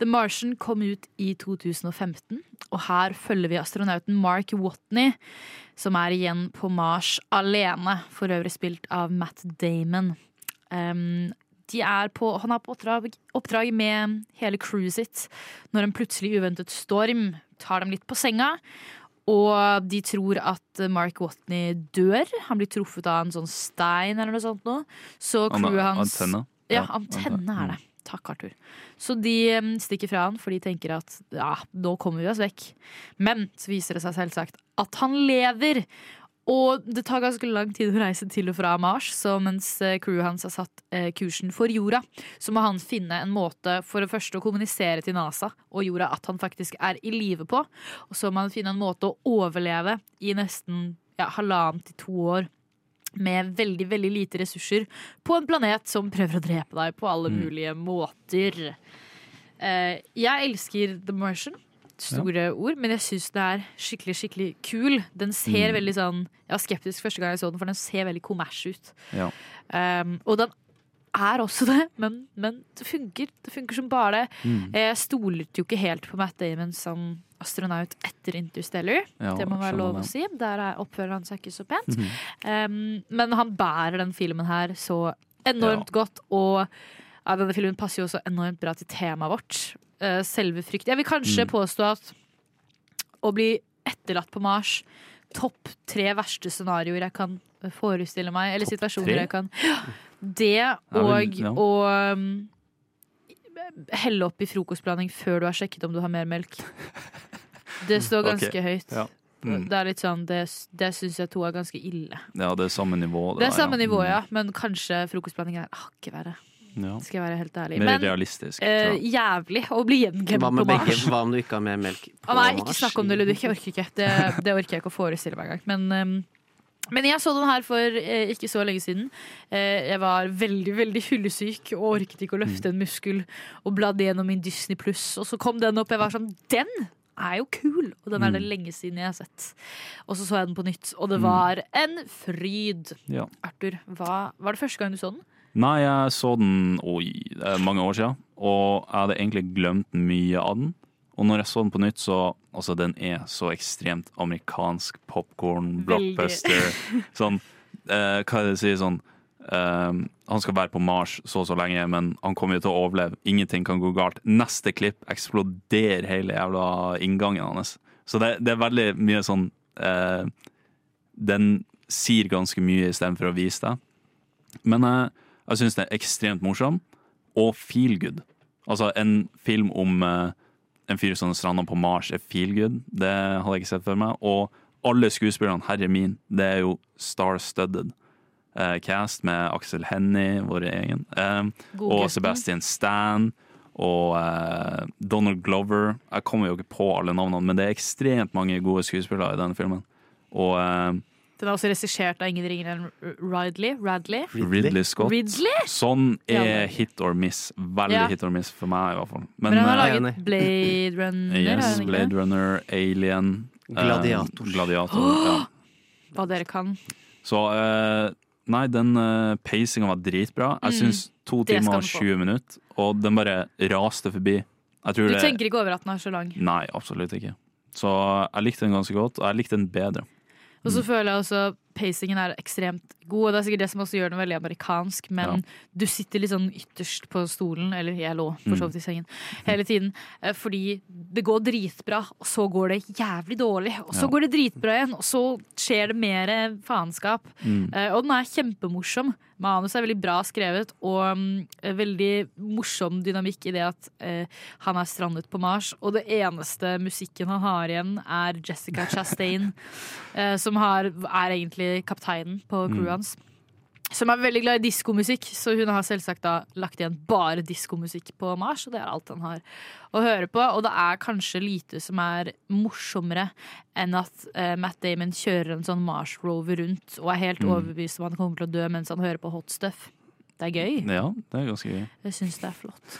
The Martian kom ut i 2015, og her følger vi astronauten Mark Watney, som er igjen på Mars alene, for øvrig spilt av Matt Damon. Um, er på, han er på oppdrag, oppdrag med hele crewet sitt når en plutselig uventet storm tar dem litt på senga. Og de tror at Mark Watney dør. Han blir truffet av en sånn stein eller noe sånt. Nå. Så crewet hans antenne. Ja, antenne er det. Takk, Arthur. Så de um, stikker fra han, for de tenker at ja, nå kommer vi oss vekk. Men så viser det seg selvsagt at han lever. Og det tar ganske lang tid å reise til og fra Mars, så mens eh, crewet hans har satt eh, kursen for jorda, så må han finne en måte for det første å kommunisere til NASA og jorda at han faktisk er i live på. Og så må han finne en måte å overleve i nesten ja, halvannen til to år med veldig, veldig lite ressurser på en planet som prøver å drepe deg på alle Mm. mulige måter. Eh, jeg elsker The Martian. Store ord, men jeg syns det er skikkelig skikkelig kul. Den ser Mm. veldig sånn Jeg var skeptisk første gang jeg så den, for den ser veldig kommers ut. Ja. Um, og den er også det, men, men det funker. Det funker som bare det. Mm. Jeg stolte jo ikke helt på Matt Damon som astronaut etter Interstellar. Ja, det må være lov å si. Der er oppfører han seg ikke så pent. Mhm. Um, men han bærer den filmen her så enormt godt, og ja, denne filmen passer jo også enormt bra til temaet vårt. Eh, selve frykt. Jeg vil kanskje Mm. påstå at å bli etterlatt på Mars Topp tre verste scenarioer jeg kan forestille meg, eller top situasjoner tre? jeg kan [gasps] Det og ja. å um, helle opp i frokostblanding før du har sjekket om du har mer melk. [laughs] Det står ganske ganske høyt. ja. Mm. Det er litt sånn, det, det syns jeg to er ganske ille. Ja, det er samme nivå. Det er der, samme nivå, Mm. ja, men kanskje frokostblanding er hakket verre. Ja. Skal jeg være helt ærlig. Mer Men realistisk. eh, jævlig å bli gjenglemt på? Mars. Hva om du ikke har med melk på Mars? ikke snakk om det, Ludvig. Jeg orker ikke. Det, det orker jeg ikke å forestille meg engang. Men, um, men jeg så den her for eh, ikke så lenge siden. Eh, jeg var veldig veldig fyllesyk og orket ikke å løfte en muskel. Og bladde gjennom min Disney pluss, og så kom den opp. Jeg var sånn Den er jo kul! Og den er det Mm. lenge siden jeg har sett. Og så så jeg den på nytt, og det Mm. var en fryd. Ja. Arthur, hva, var det første gang du så den? Nei, jeg så den oi, det er mange år siden, og jeg hadde egentlig glemt mye av den. Og når jeg så den på nytt, så Altså, den er så ekstremt amerikansk popkorn, blockbuster. [laughs] Sånn eh, Hva er det de sier sånn eh, Han skal være på Mars så og så lenge, men han kommer jo til å overleve. Ingenting kan gå galt. Neste klipp eksploderer hele jævla inngangen hans. Så det, det er veldig mye sånn eh, Den sier ganske mye istedenfor å vise deg. Men eh, jeg syns det er ekstremt morsom, og feel good. Altså, en film om uh, en fyr som strander på Mars er feel good. Det hadde jeg ikke sett før meg. Og alle skuespillerne, herre min, det er jo star-studded. Uh, cast med Axel Hennie, vår egen, uh, og. Sebastian Stan og Donald Glover. Jeg kommer jo ikke på alle navnene, men det er ekstremt mange gode skuespillere i denne filmen. Og Den er også regissert av ingen ringere enn Ridley. Radley. Ridley Scott. Ridley? Sånn er hit or miss. Veldig Ja. hit or miss for meg, i hvert fall. Men, han har eh, laget Blade Runner. har Yes, han ikke Blade det? Runner, Alien eh, Gladiator. Gladiator ja. Hva dere kan. Så eh, Nei, den uh, pacinga var dritbra. Jeg Mm, syns to det timer og den 20 minutter, og den bare raste forbi. Jeg tror Du det tenker ikke over at den er så lang. Nei, absolutt ikke. Så jeg likte den ganske godt, og jeg likte den bedre. Og så føler jeg også pacingen er ekstremt god, og det er sikkert det som også gjør den veldig amerikansk, men du sitter litt sånn ytterst på stolen, eller jeg lå for så vidt i sengen, hele tiden. eh, Fordi det går dritbra, og så går det jævlig dårlig, og så Ja. går det dritbra igjen, og så skjer det mer faenskap. Mm. Eh, Og den er kjempemorsom. Manuset er veldig bra skrevet, og mm, veldig morsom dynamikk i det at eh, han er strandet på Mars, og det eneste musikken han har igjen, er Jessica Chastain, [laughs] eh, som har, er egentlig kapteinen på crewet Mm. hans. Som er veldig glad i diskomusikk, så hun har selvsagt da lagt igjen bare diskomusikk på Mars. Og det er alt han har å høre på. Og det er kanskje lite som er morsommere enn at uh, Matt Damon kjører en sånn Mars Rover rundt og er helt Mm. overbevist om han kommer til å dø mens han hører på hot stuff. Det er gøy. Ja, det er ganske gøy. Jeg syns det er flott.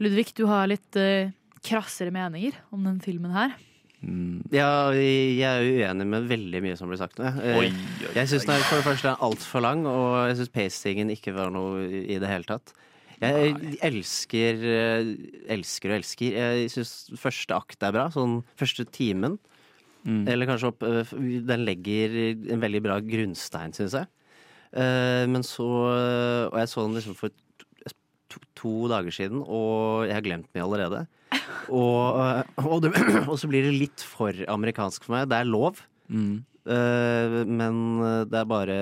Ludvig, du har litt uh, krassere meninger om den filmen her. Mm. Ja, jeg er uenig med veldig mye som blir sagt. Eh, Oi, oi, Jeg syns den for det første er altfor lang, og jeg syns pacingen ikke var noe i det hele tatt. Jeg elsker, eh, elsker og elsker. Jeg syns første akt er bra. Sånn første timen. Mm. Eller kanskje opp eh, Den legger en veldig bra grunnstein, syns jeg. Men så Og jeg så den liksom for to, to dager siden, og jeg har glemt meg allerede. Og, eh, og, det, [clears throat] og så blir det litt for amerikansk for meg. Det er lov, Mm. uh, men det er bare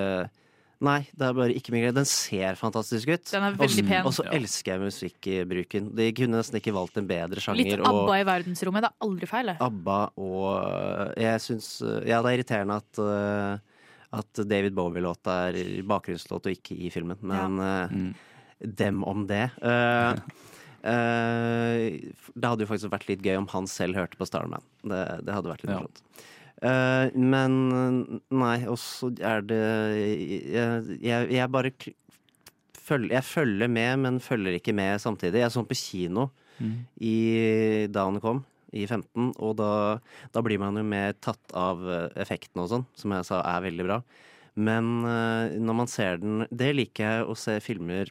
Nei, det er bare ikke min greie. Den ser fantastisk ut. Den er veldig og, pen. Og så elsker jeg musikkbruken. De kunne nesten ikke valgt en bedre sjanger. Litt og- ABBA i verdensrommet. Det er aldri feil. ABBA og Jeg syns Ja, det er irriterende at uh, at David Bowie-låta er bakgrunnslåt og ikke i filmen, men uh, dem om det. Uh, [laughs] det hadde jo faktisk vært litt gøy om han selv hørte på Starman. Det, det hadde vært litt Ja. morsomt. Uh, men nei, og så er det Jeg, jeg, jeg bare følger, Jeg følger med, men følger ikke med samtidig. Jeg så den på kino Mm. i, da den kom, i 15, og da, da blir man jo mer tatt av effektene effekten og sånn, som jeg sa er veldig bra. Men uh, når man ser den Det liker jeg å se filmer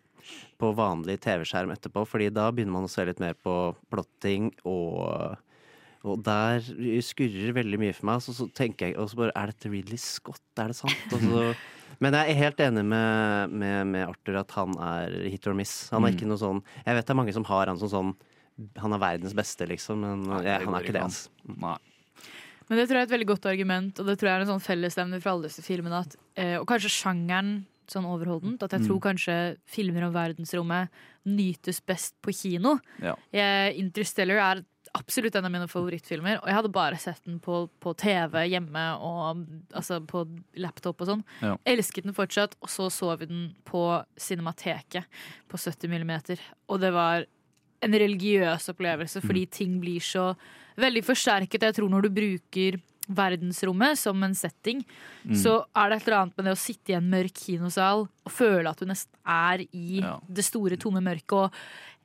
på vanlig TV-skjerm etterpå, fordi da begynner man å se litt mer på plotting og og der skurrer veldig mye for meg. Så, så tenker jeg og så bare Er dette Ridley Scott? Er det sant? Og så, [laughs] men jeg er helt enig med, med, med Arthur at han er hit or miss. Han er Mm. ikke noe sånn Jeg vet det er mange som har han som sånn Han er verdens beste, liksom, men jeg, han er ikke det. Altså. Nei. Men det tror jeg er et veldig godt argument, og det tror jeg er en sånn fellesnevner for alle disse filmene. At, eh, og kanskje sjangeren sånn overholdent. At jeg Mm. tror kanskje filmer om verdensrommet nytes best på kino. Ja. Jeg, Interstellar er absolutt en av mine favorittfilmer, og jeg hadde bare sett den på, på TV hjemme og altså på laptop og sånn. Ja. Elsket den fortsatt, og så så vi den på Cinemateket på 70 millimeter. Og det var en religiøs opplevelse, fordi ting blir så veldig forsterket. Jeg tror når du bruker verdensrommet som en setting, Mm. så er det et eller annet med det å sitte i en mørk kinosal og føle at du nesten er i Ja. det store, tomme mørket. Og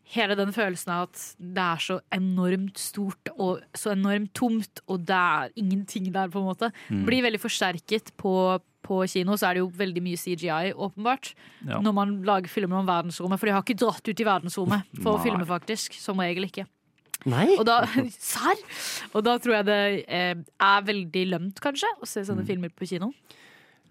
hele den følelsen av at det er så enormt stort og så enormt tomt, og det er ingenting der, på en måte, Mm. blir veldig forsterket på på kino så er det jo veldig mye CGI, åpenbart. Ja. Når man lager filmer om verdensrommet. For de har ikke dratt ut i verdensrommet for å filme, faktisk. Som regel ikke. Nei! Og da, [laughs] serr? Og da tror jeg det eh, er veldig lømt, kanskje, å se Mm. sånne filmer på kino.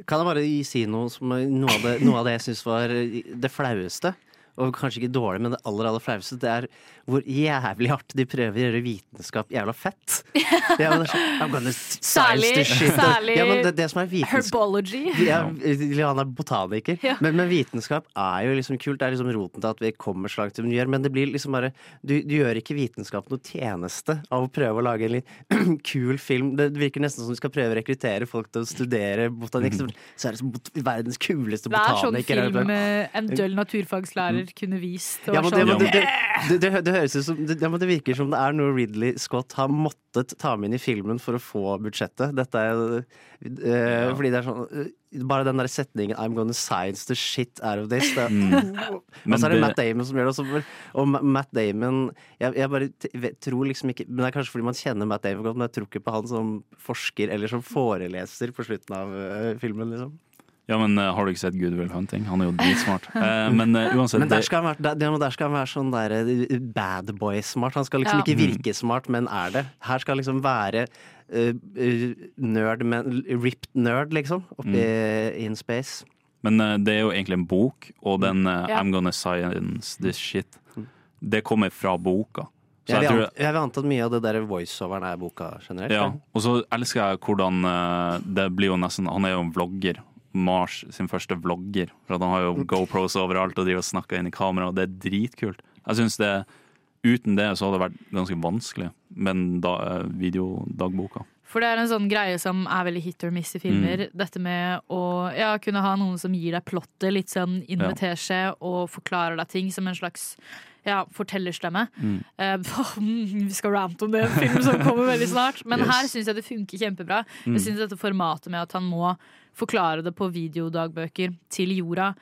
Kan jeg bare si noe, som, noe, av det, noe av det jeg syns var det flaueste? Og kanskje ikke dårlig, men det aller aller flaueste, det er hvor jævlig hardt de prøver å gjøre vitenskap jævla fett. Ja, men det er I'm gonna [laughs] Særlig- særlig ja, men det, det som er Herbology. ja, Han er botaniker. Ja. Men, men vitenskap er jo liksom kult. Det er liksom roten til at vi kommer så langt som vi gjør. Men det blir liksom bare Du, du gjør ikke vitenskap noe tjeneste av å prøve å lage en litt [clears throat] kul film. Det virker nesten som du skal prøve å rekruttere folk til å studere botanikk. Så så er det som bot verdens kuleste botaniker. Det er sånn film eh, en naturfagslærer kunne vist. Og Ja, men det, sånn, det, det, det, det høres ut som det, ja, det virker som det er noe Ridley Scott har måttet ta med inn i filmen for å få budsjettet. Dette er eh, Fordi det er sånn eh, Bare den der setningen 'I'm gonna science the shit out of this'. Det, [laughs] og Men så er det det- Matt Damon som gjør det. Også, og Matt Damon jeg, jeg bare tror liksom ikke Men det er kanskje fordi man kjenner Matt Damon godt, men jeg tror ikke på han som forsker eller som foreleser på slutten av eh, filmen. liksom Ja, men uh, har du ikke sett Good Will Hunting? Han er jo dritsmart. [laughs] Uh, men uh, uansett Men der skal han være, der, der- skal han være sånn der bad boy-smart. Han skal liksom Ja. ikke virke smart, men er det. Her skal han liksom være nerd, men ripped nerd, liksom. Oppe i in space. Men det er jo egentlig en bok, og den eh, Ja. I'm Gonna Science This Shit, det kommer fra boka. Så Jeg jeg vil, tror, jeg vil anta at mye av det der voiceoveren er boka generelt. ja. Og så elsker jeg hvordan det blir jo nesten Han er jo en vlogger. Mars sin første vlogger. For at han har jo GoPros overalt og driver og snakker inn i kamera, og det er dritkult. Jeg synes det Uten det så hadde det vært ganske vanskelig med da, eh, videodagboka. For det er en sånn greie som er veldig hit or miss i filmer. Mm. Dette med å ja, kunne ha noen som gir deg plottet, litt sånn invitersje og forklarer deg ting som en slags ja, fortellerstemme. Mm. Uh, [laughs] vi skal rante om det, en film som kommer veldig snart. Men Yes. her syns jeg det funker kjempebra. Mm. Jeg synes dette formatet med at han må forklare det på videodagbøker til jorda,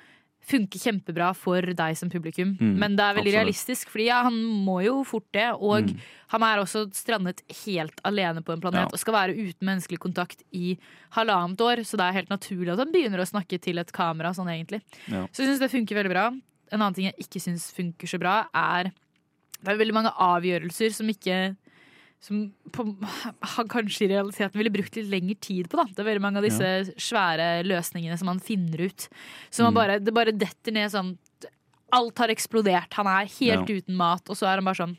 funker kjempebra for deg som publikum. Mm, Men det er veldig absolutt. realistisk, Fordi ja, han må jo fort det. Og Mm. han er også strandet helt alene på en planet Ja. og skal være uten menneskelig kontakt i halvannet år. Så det er helt naturlig at han begynner å snakke til et kamera sånn egentlig. Ja. Så jeg syns det funker veldig bra. En annen ting jeg ikke syns funker så bra, er det er veldig mange avgjørelser som ikke som på, han [laughs] kanskje i realiteten ville brukt litt lengre tid på. Da. Det er veldig mange av disse svære løsningene som man finner ut. Så man Mm. bare, det bare detter ned sånn Alt har eksplodert, han er helt Ja. uten mat, og så er han bare sånn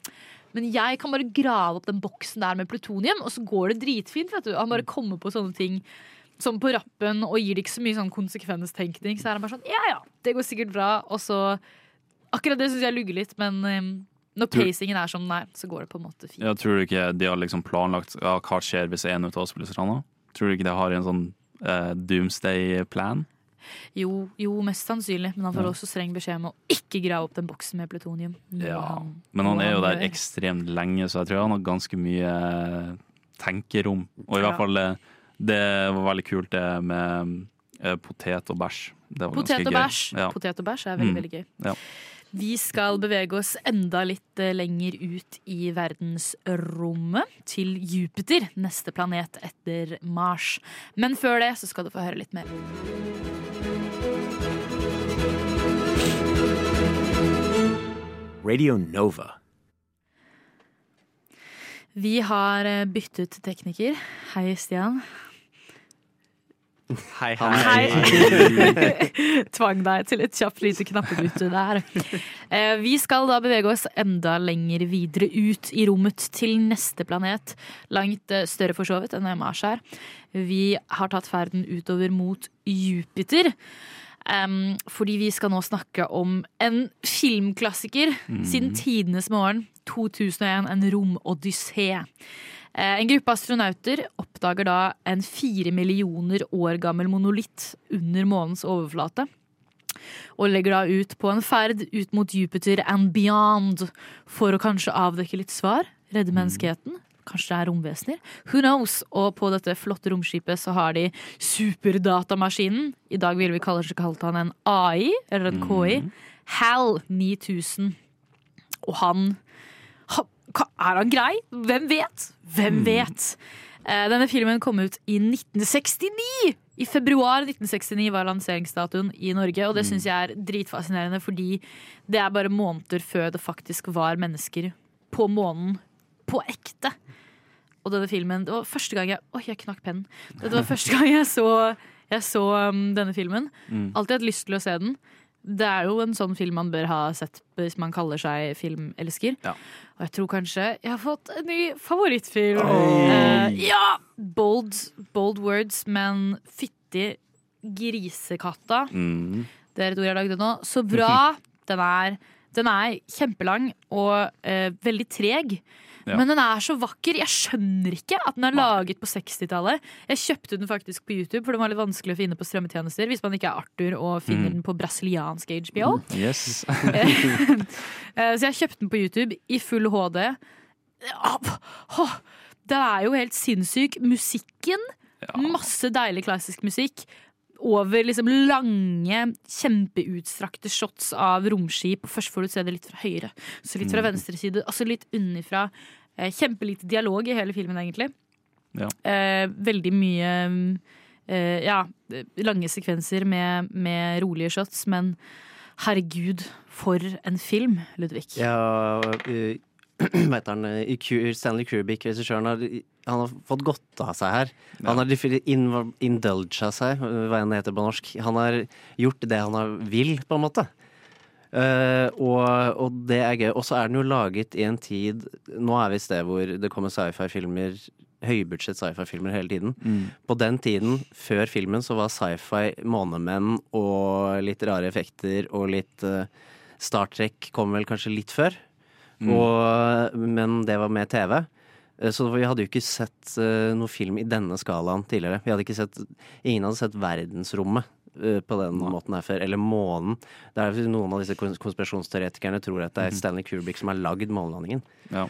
men jeg kan bare grave opp den boksen der med plutonium, og så går det dritfint. vet du. Han bare kommer på sånne ting som på rappen og gir det ikke så mye sånn konsekvenstenkning. Så er han bare sånn ja ja, det går sikkert bra. Og så Akkurat det syns jeg lugger litt, men um, når pacingen er som den er, så går det på en måte fint. Ja, tror du ikke de har liksom planlagt ja, hva skjer hvis en av oss blir stranda? Tror du ikke de har en sånn uh, doomsday-plan? Jo, jo, mest sannsynlig, men han får Ja. også streng beskjed om å ikke grave opp den boksen med plutonium. Ja, han- men han er jo der ekstremt lenge, så jeg tror han har ganske mye eh, tenkerom. Og i hvert fall eh, det var veldig kult det med eh, potet og bæsj. Det var Potet ganske og gøy. bæsj. Ja. Potet og bæsj er veldig, Mm. veldig gøy. Ja. Vi skal bevege oss enda litt eh, lenger ut i verdensrommet, til Jupiter, neste planet etter Mars. Men før det så skal du få høre litt mer. Radio Nova. Vi har eh, byttet tekniker. Hei, Stian. Hei, hei. [laughs] Tvang deg til et kjapt lite knappebytte der. Eh, Vi skal da bevege oss enda lenger videre ut i rommet til neste planet. Langt eh, større for så vidt enn Mars er. Vi har tatt ferden utover mot Jupiter. Um, fordi vi skal nå snakke om en filmklassiker siden tidenes morgen. 2001, En romodyssé. Eh, En gruppe astronauter oppdager da en fire millioner år gammel monolitt under månens overflate. Og legger da ut på en ferd ut mot Jupiter and beyond for å kanskje avdekke litt svar, redde menneskeheten. Kanskje det er romvesener. Who knows? Og på dette flotte romskipet så har de superdatamaskinen. I dag ville vi kanskje kalt han en AI, eller en KI. HAL 9000. Og han Er han grei? Hvem vet? Hvem vet? Eh, Denne filmen kom ut i 1969! I februar 1969 var lanseringsdatoen i Norge, og det syns jeg er dritfascinerende, fordi det er bare måneder før det faktisk var mennesker på månen på ekte. Og denne filmen Det var første gang jeg Oi, jeg knakk pennen. Dette var første gang jeg så, jeg så um, denne filmen. Mm. Alltid hatt lyst til å se den. Det er jo en sånn film man bør ha sett hvis man kaller seg filmelsker. Ja. Og jeg tror kanskje jeg har fått en ny favorittfilm. Eh, ja! Bold, bold words, men fytti grisekatta. Mm. Det er et ord jeg lagde nå. Så bra! [laughs] Den er, den er kjempelang og uh, veldig treg. Ja. Men den er så vakker. Jeg skjønner ikke at den er laget på 60-tallet. Jeg kjøpte den faktisk på YouTube, for den var litt vanskelig å finne på strømmetjenester hvis man ikke er Arthur og finner Mm. den på brasiliansk HBO. Yes. [laughs] Eh, Så jeg kjøpte den på YouTube i full HD. Den er jo helt sinnssyk. Musikken, masse deilig klassisk musikk. Over liksom lange, kjempeutstrakte shots av romskip. Først får du se det litt fra høyre, så litt fra Mm. venstre side, og så litt unnifra. Eh, Kjempelite dialog i hele filmen, egentlig. Ja. Eh, veldig mye eh, ja, lange sekvenser med, med rolige shots, men herregud, for en film, Ludvig. Ja, uh, [clears throat] hva han Stanley Kubrick, regissøren, har, han har fått godt av seg her. Han har inv- indulga seg, hva enn det heter på norsk. Han har gjort det han har vil, på en måte. Uh, og, og det er gøy. Og så er den jo laget i en tid Nå er vi et sted hvor det kommer sci-fi-filmer, høybudsjett sci-fi-filmer hele tiden. Mm. På den tiden, før filmen, så var sci-fi månemenn og litt rare effekter og litt uh, Star Trek kom vel kanskje litt før. Mm. Og, men det var med TV. Eh, Så vi hadde jo ikke sett uh, noe film i denne skalaen tidligere. Vi hadde ikke sett, ingen hadde sett verdensrommet på den måten her før. Eller månen. Det er Noen av disse konspirasjonsteoretikerne tror at det er Stanley Kubrick som har lagd månelandingen. Ja.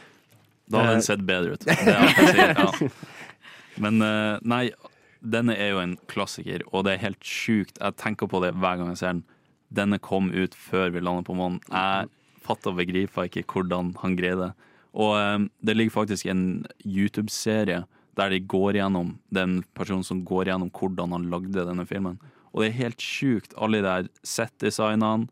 Da hadde Eh, den sett bedre ut. Ja. Men eh, nei, denne er jo en klassiker, og det er helt sjukt. Jeg tenker på det hver gang jeg ser den. Denne kom ut før vi landet på månen. Jeg fatter og begriper ikke hvordan han greide det. Og eh, det ligger faktisk en YouTube-serie der de går gjennom den personen som går gjennom hvordan han lagde denne filmen. Og det er helt sjukt. Alle de der set-designene.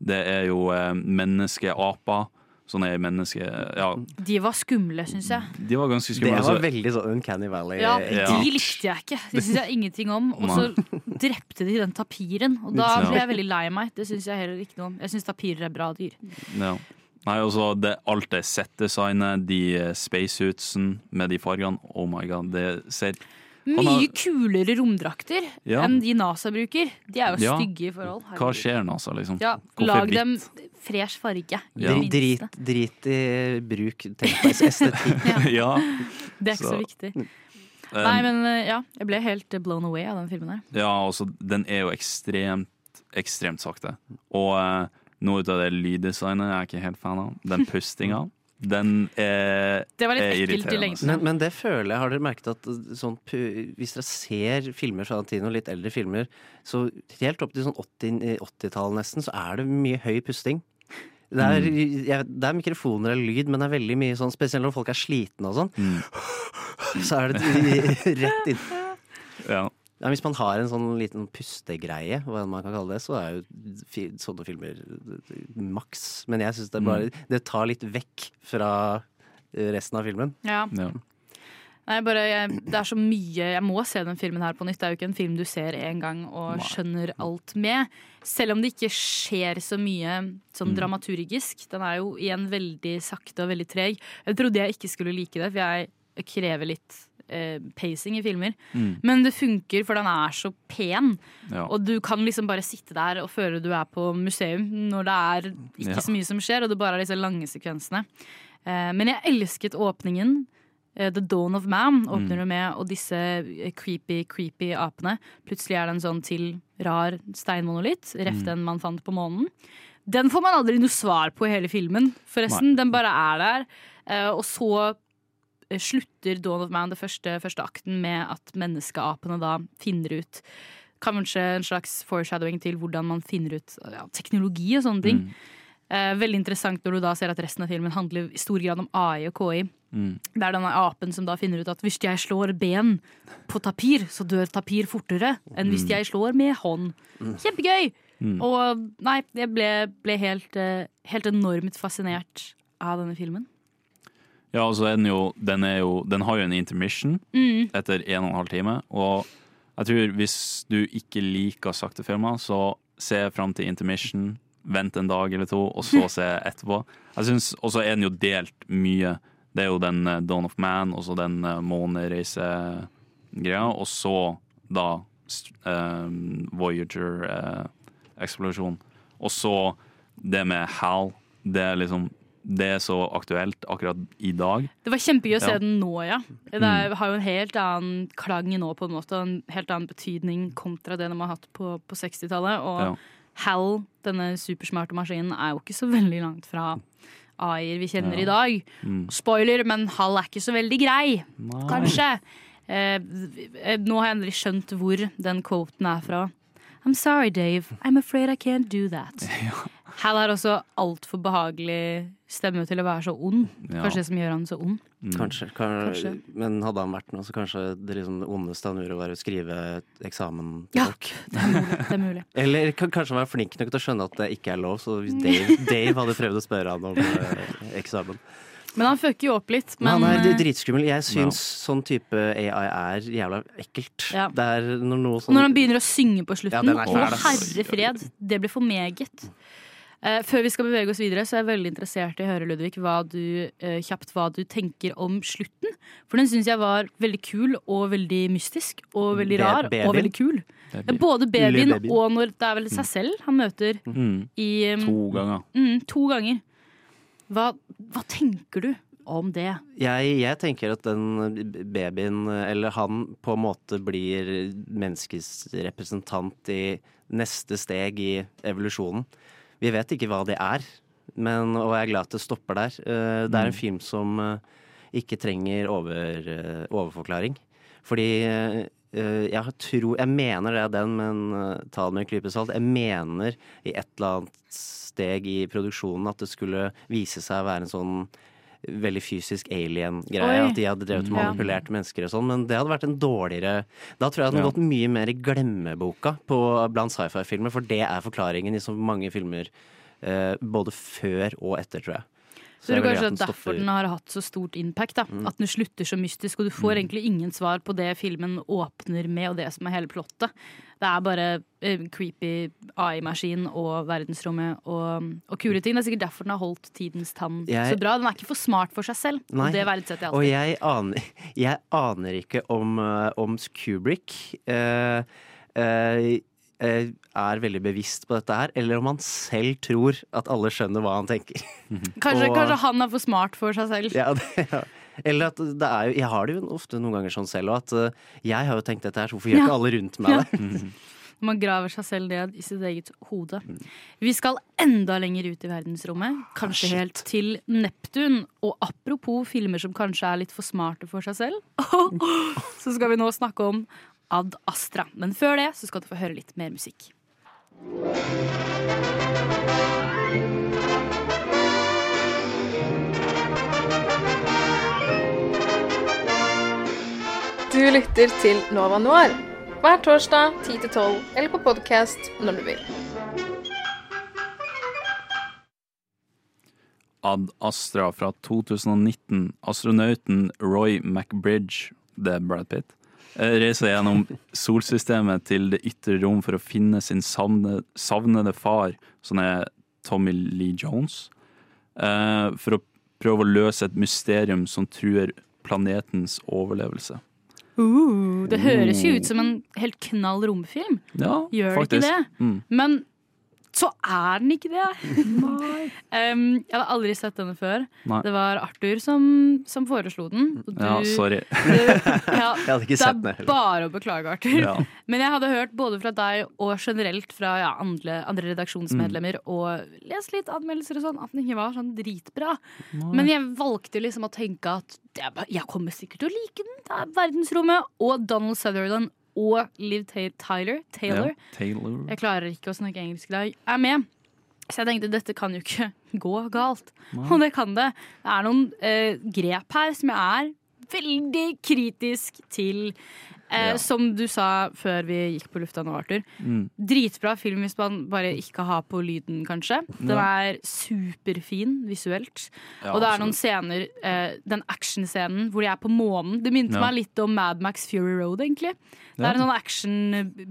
Det er jo eh, menneskeaper. Sånne menneske... Ja, De var skumle, syns jeg. de var ganske skumle. Det var altså. veldig sånn Uncanny Valley. Ja, Ja. De likte jeg ikke. De syns jeg ingenting om. Og så [laughs] drepte de den tapiren, og da ble jeg veldig lei meg. Det syns jeg heller ikke noe om. Jeg syns tapirer er bra dyr. Ja. Nei, altså, det, alt det set-designet, de eh, spacesuitsen med de fargene. Oh my god, det ser Mye har- kulere romdrakter Ja. enn de NASA bruker. De er jo Ja. stygge i forhold. Hva skjer altså? Liksom? Ja, lag dem fresh farge. Ja. Drit, drit i bruk, tenk på estetikk. [laughs] ja. Det er ikke så, Så- viktig. Um, Nei, men eh, ja, jeg ble helt blown away av den filmen her. Ja, også, den er jo ekstremt, ekstremt sakte. Og uh, noe av det lyddesignet jeg er jeg ikke helt fan av. Den [laughs] pustinga, den er, Det var litt ekkelt i lengden. Men, men det føler jeg, har dere merket at sånn, hvis dere ser filmer fra den tiden, og litt eldre filmer, så helt opp til sånn 80 80-tallet nesten, så er det mye høy pusting. Det er, Mm. jeg, det er mikrofoner eller lyd, men det er veldig mye sånn, spesielt når folk er slitne og sånn, Mm. så er det rett inn. Ja. Ja, hvis man har en sånn liten pustegreie, hva enn man kan kalle det, så er jo fi, sånne filmer maks. Men jeg syns det bare Mm. Det tar litt vekk fra resten av filmen. Ja. Ja. Nei, bare, jeg, det er så mye Jeg må se den filmen her på nytt. Det er jo ikke en film du ser én gang og skjønner alt med. Selv om det ikke skjer så mye sånn Mm. dramaturgisk. Den er jo igjen veldig sakte og veldig treg. Jeg trodde jeg ikke skulle like det, for jeg krever litt eh, pacing i filmer. Mm. Men det funker, for den er så pen. Ja. Og du kan liksom bare sitte der og føle du er på museum når det er ikke Ja. så mye som skjer, og det bare er disse lange sekvensene. Eh, men jeg elsket åpningen. Eh, The Dawn of Man åpner Mm. du med, og disse eh, creepy, creepy apene. Plutselig er det en sånn til rar steinmonolitt, ref Mm. den man fant på månen. Den får man aldri noe svar på i hele filmen, forresten. Den bare er der. Eh, og så slutter Dawn of Man, det første, første akten, med at menneskeapene da finner ut Kanskje en slags foreshadowing til hvordan man finner ut ja, teknologi og sånne ting. Mm. Eh, veldig interessant når du da ser at resten av filmen handler i stor grad om AI og KI. Mm. Det er denne apen som da finner ut at hvis jeg slår ben på tapir, så dør tapir fortere enn hvis Mm. jeg slår med hånd. Kjempegøy! Mm. Og nei, jeg ble, ble helt, eh, helt enormt fascinert av denne filmen. Ja, altså den, jo, den, er jo, den har jo en intermission Mm. etter en og en halv time. Og jeg tror hvis du ikke liker sakte filmer, så se fram til intermission. Vent en dag eller to, og så [laughs] se etterpå. Jeg synes også er den jo delt mye. Det er jo den eh, Dawn of Man, og så den uh, månereisegreia, og så da uh, Voyager-eksplosjon. og så det med Hal. Det er liksom det er så aktuelt akkurat i dag. Det var kjempegøy å se Ja. den nå, ja. Det Mm. er, har jo en helt annen klang nå, på en måte. En helt annen betydning kontra det de har hatt på, på 60-tallet. Og Ja. Hal, denne supersmarte maskinen, er jo ikke så veldig langt fra AI-er vi kjenner Ja. i dag. Mm. Spoiler, men Hal er ikke så veldig grei. Nei. Kanskje. Eh, nå har jeg endelig skjønt hvor den quoten er fra. I'm sorry, Dave. I'm afraid I can't do that. [laughs] Hal har også altfor behagelig stemme til å være så ond. Ja. Kanskje det som gjør han så ond. Kanskje, kan, Kanskje. Men hadde han vært noe, så kanskje det, liksom, ondeste han gjorde, var å skrive eksamen til Ja, folk. det er mulig. Det er mulig. [laughs] Eller kan, kanskje han var flink nok til å skjønne at det ikke er lov, så hvis Dave, [laughs] Dave hadde prøvd å spørre han om eh, eksamen. Men han fucker jo opp litt. Men han er eh, dritskummel. Jeg syns sånn type AI er jævla ekkelt. Ja. Det er når noe sånn når han begynner å synge på slutten, Ja, å herre fred, det blir for meget. Uh, før vi skal bevege oss videre, så er jeg veldig interessert i å høre, Ludvig, hva du, uh, kjapt hva du tenker om slutten. For den syns jeg var veldig kul og veldig mystisk og veldig rar Be og veldig kul. Både babyen babyen. og når det er vel seg selv han møter Mm. i um, To ganger. Mm, to ganger. Hva, hva tenker du om det? Jeg, jeg tenker at den babyen, eller han, på en måte blir menneskets representant i neste steg i evolusjonen. Vi vet ikke hva det er, men, og jeg er glad at det stopper der. Eh, Det er en Mm. film som eh, ikke trenger over, eh, overforklaring. Fordi jeg tror Jeg mener det er den, men ta det med en klype salt. Jeg mener i et eller annet steg i produksjonen at det skulle vise seg å være en sånn veldig fysisk alien-greie. At de hadde drevet og Ja. manipulert mennesker og sånn. Men det hadde vært en dårligere Da tror jeg det hadde Ja. gått mye mer i glemmeboka på, blant sci-fi-filmer, for det er forklaringen i så mange filmer. eh, både før og etter, tror jeg. Så vil kanskje at derfor den har hatt så stort impact. Da. Mm. At den slutter så mystisk, og du får egentlig ingen svar på det filmen åpner med, og det som er hele plottet. Det er bare eh, creepy AI-maskin og verdensrommet og, og kule ting. Det er sikkert derfor den har holdt tidens tann Jeg- så bra. Den er ikke for smart for seg selv, Nei. og det verdsetter jeg Og jeg aner, jeg aner ikke om, eh, om Kubrick Uh, eh, er veldig bevisst på dette her, eller om han selv tror at alle skjønner hva han tenker. [laughs] Kanskje, Og- kanskje han er for smart for seg selv. Ja, det, ja. Eller at det er jo Jeg har det jo ofte noen ganger sånn selv, òg, at eh, jeg har jo tenkt dette her, så hvorfor gjør ikke alle rundt meg det? [laughs] Man graver seg selv ned i sitt eget hode. Mm. Vi skal enda lenger ut i verdensrommet. Kanskje ah, helt til Neptun. Og apropos filmer som kanskje er litt for smarte for seg selv, [laughs] så skal vi nå snakke om Ad Astra. Men før det så skal du få høre litt mer musikk. Du lytter til Nova Noir hver torsdag 10-12 eller på podkast når du vil. Ad Astra fra 2019. Astronauten Roy McBridge, det er Brad Pitt, reiser gjennom solsystemet til det ytre rom for å finne sin savne, savnede far, som er Tommy Lee Jones, eh, for å prøve å løse et mysterium som truer planetens overlevelse. Uh, det høres jo ut som en helt knall romfilm. Ja, Gjør faktisk. det ikke det? Mm. Men så er den ikke det. um, [laughs] jeg hadde aldri sett denne før. Nei. Det var Arthur som, som foreslo den. [laughs] Du, Ja, sorry. Du, ja, Jeg hadde ikke det sett den er bare å beklage, Arthur. Ja. [laughs] Men jeg hadde hørt både fra deg og generelt fra ja, andre, andre redaksjonsmedlemmer Mm. og lest litt anmeldelser og sånn, at den ikke var sånn dritbra. Men jeg valgte liksom å tenke at det jeg kommer sikkert til å like den. Det er verdensrommet og Donald Sutherland og Liv Tyler, Taylor. Ja, Taylor. Jeg klarer ikke å snakke engelsk i dag. Er med. Så jeg tenkte dette kan jo ikke [laughs] gå galt. Nei. Og det kan det. Det er noen eh, grep her som jeg er veldig kritisk til. Eh, Ja. Som du sa før vi gikk på lufta nå, Arthur. Mm. Dritbra film hvis man bare ikke har på lyden, kanskje. Den Ja. er superfin visuelt. Ja, og det er noen scener, eh, den actionscenen hvor de er på månen. Det minte meg litt om Mad Max Fury Road, egentlig. Det er en sånn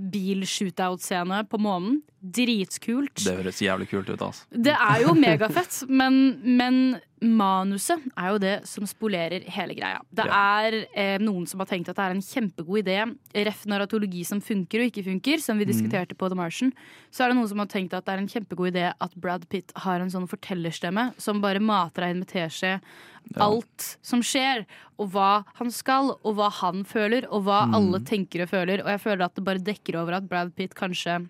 action-bil-shootout-scene på månen. Dritkult. Det høres jævlig kult ut, altså. Det er jo [laughs] megafett, men, men manuset er jo det som spolerer hele greia. Det er eh, noen som har tenkt at det er en kjempegod idé, ref narratologi som funker og ikke funker, som vi Mm. diskuterte på The Martian. Så er det noen som har tenkt at det er en kjempegod idé at Brad Pitt har en sånn fortellerstemme som bare mater deg inn med teskje alt som skjer, og hva han skal, og hva han føler, og hva Mm. alle tenker og føler. Og jeg føler at det bare dekker over at Brad Pitt kanskje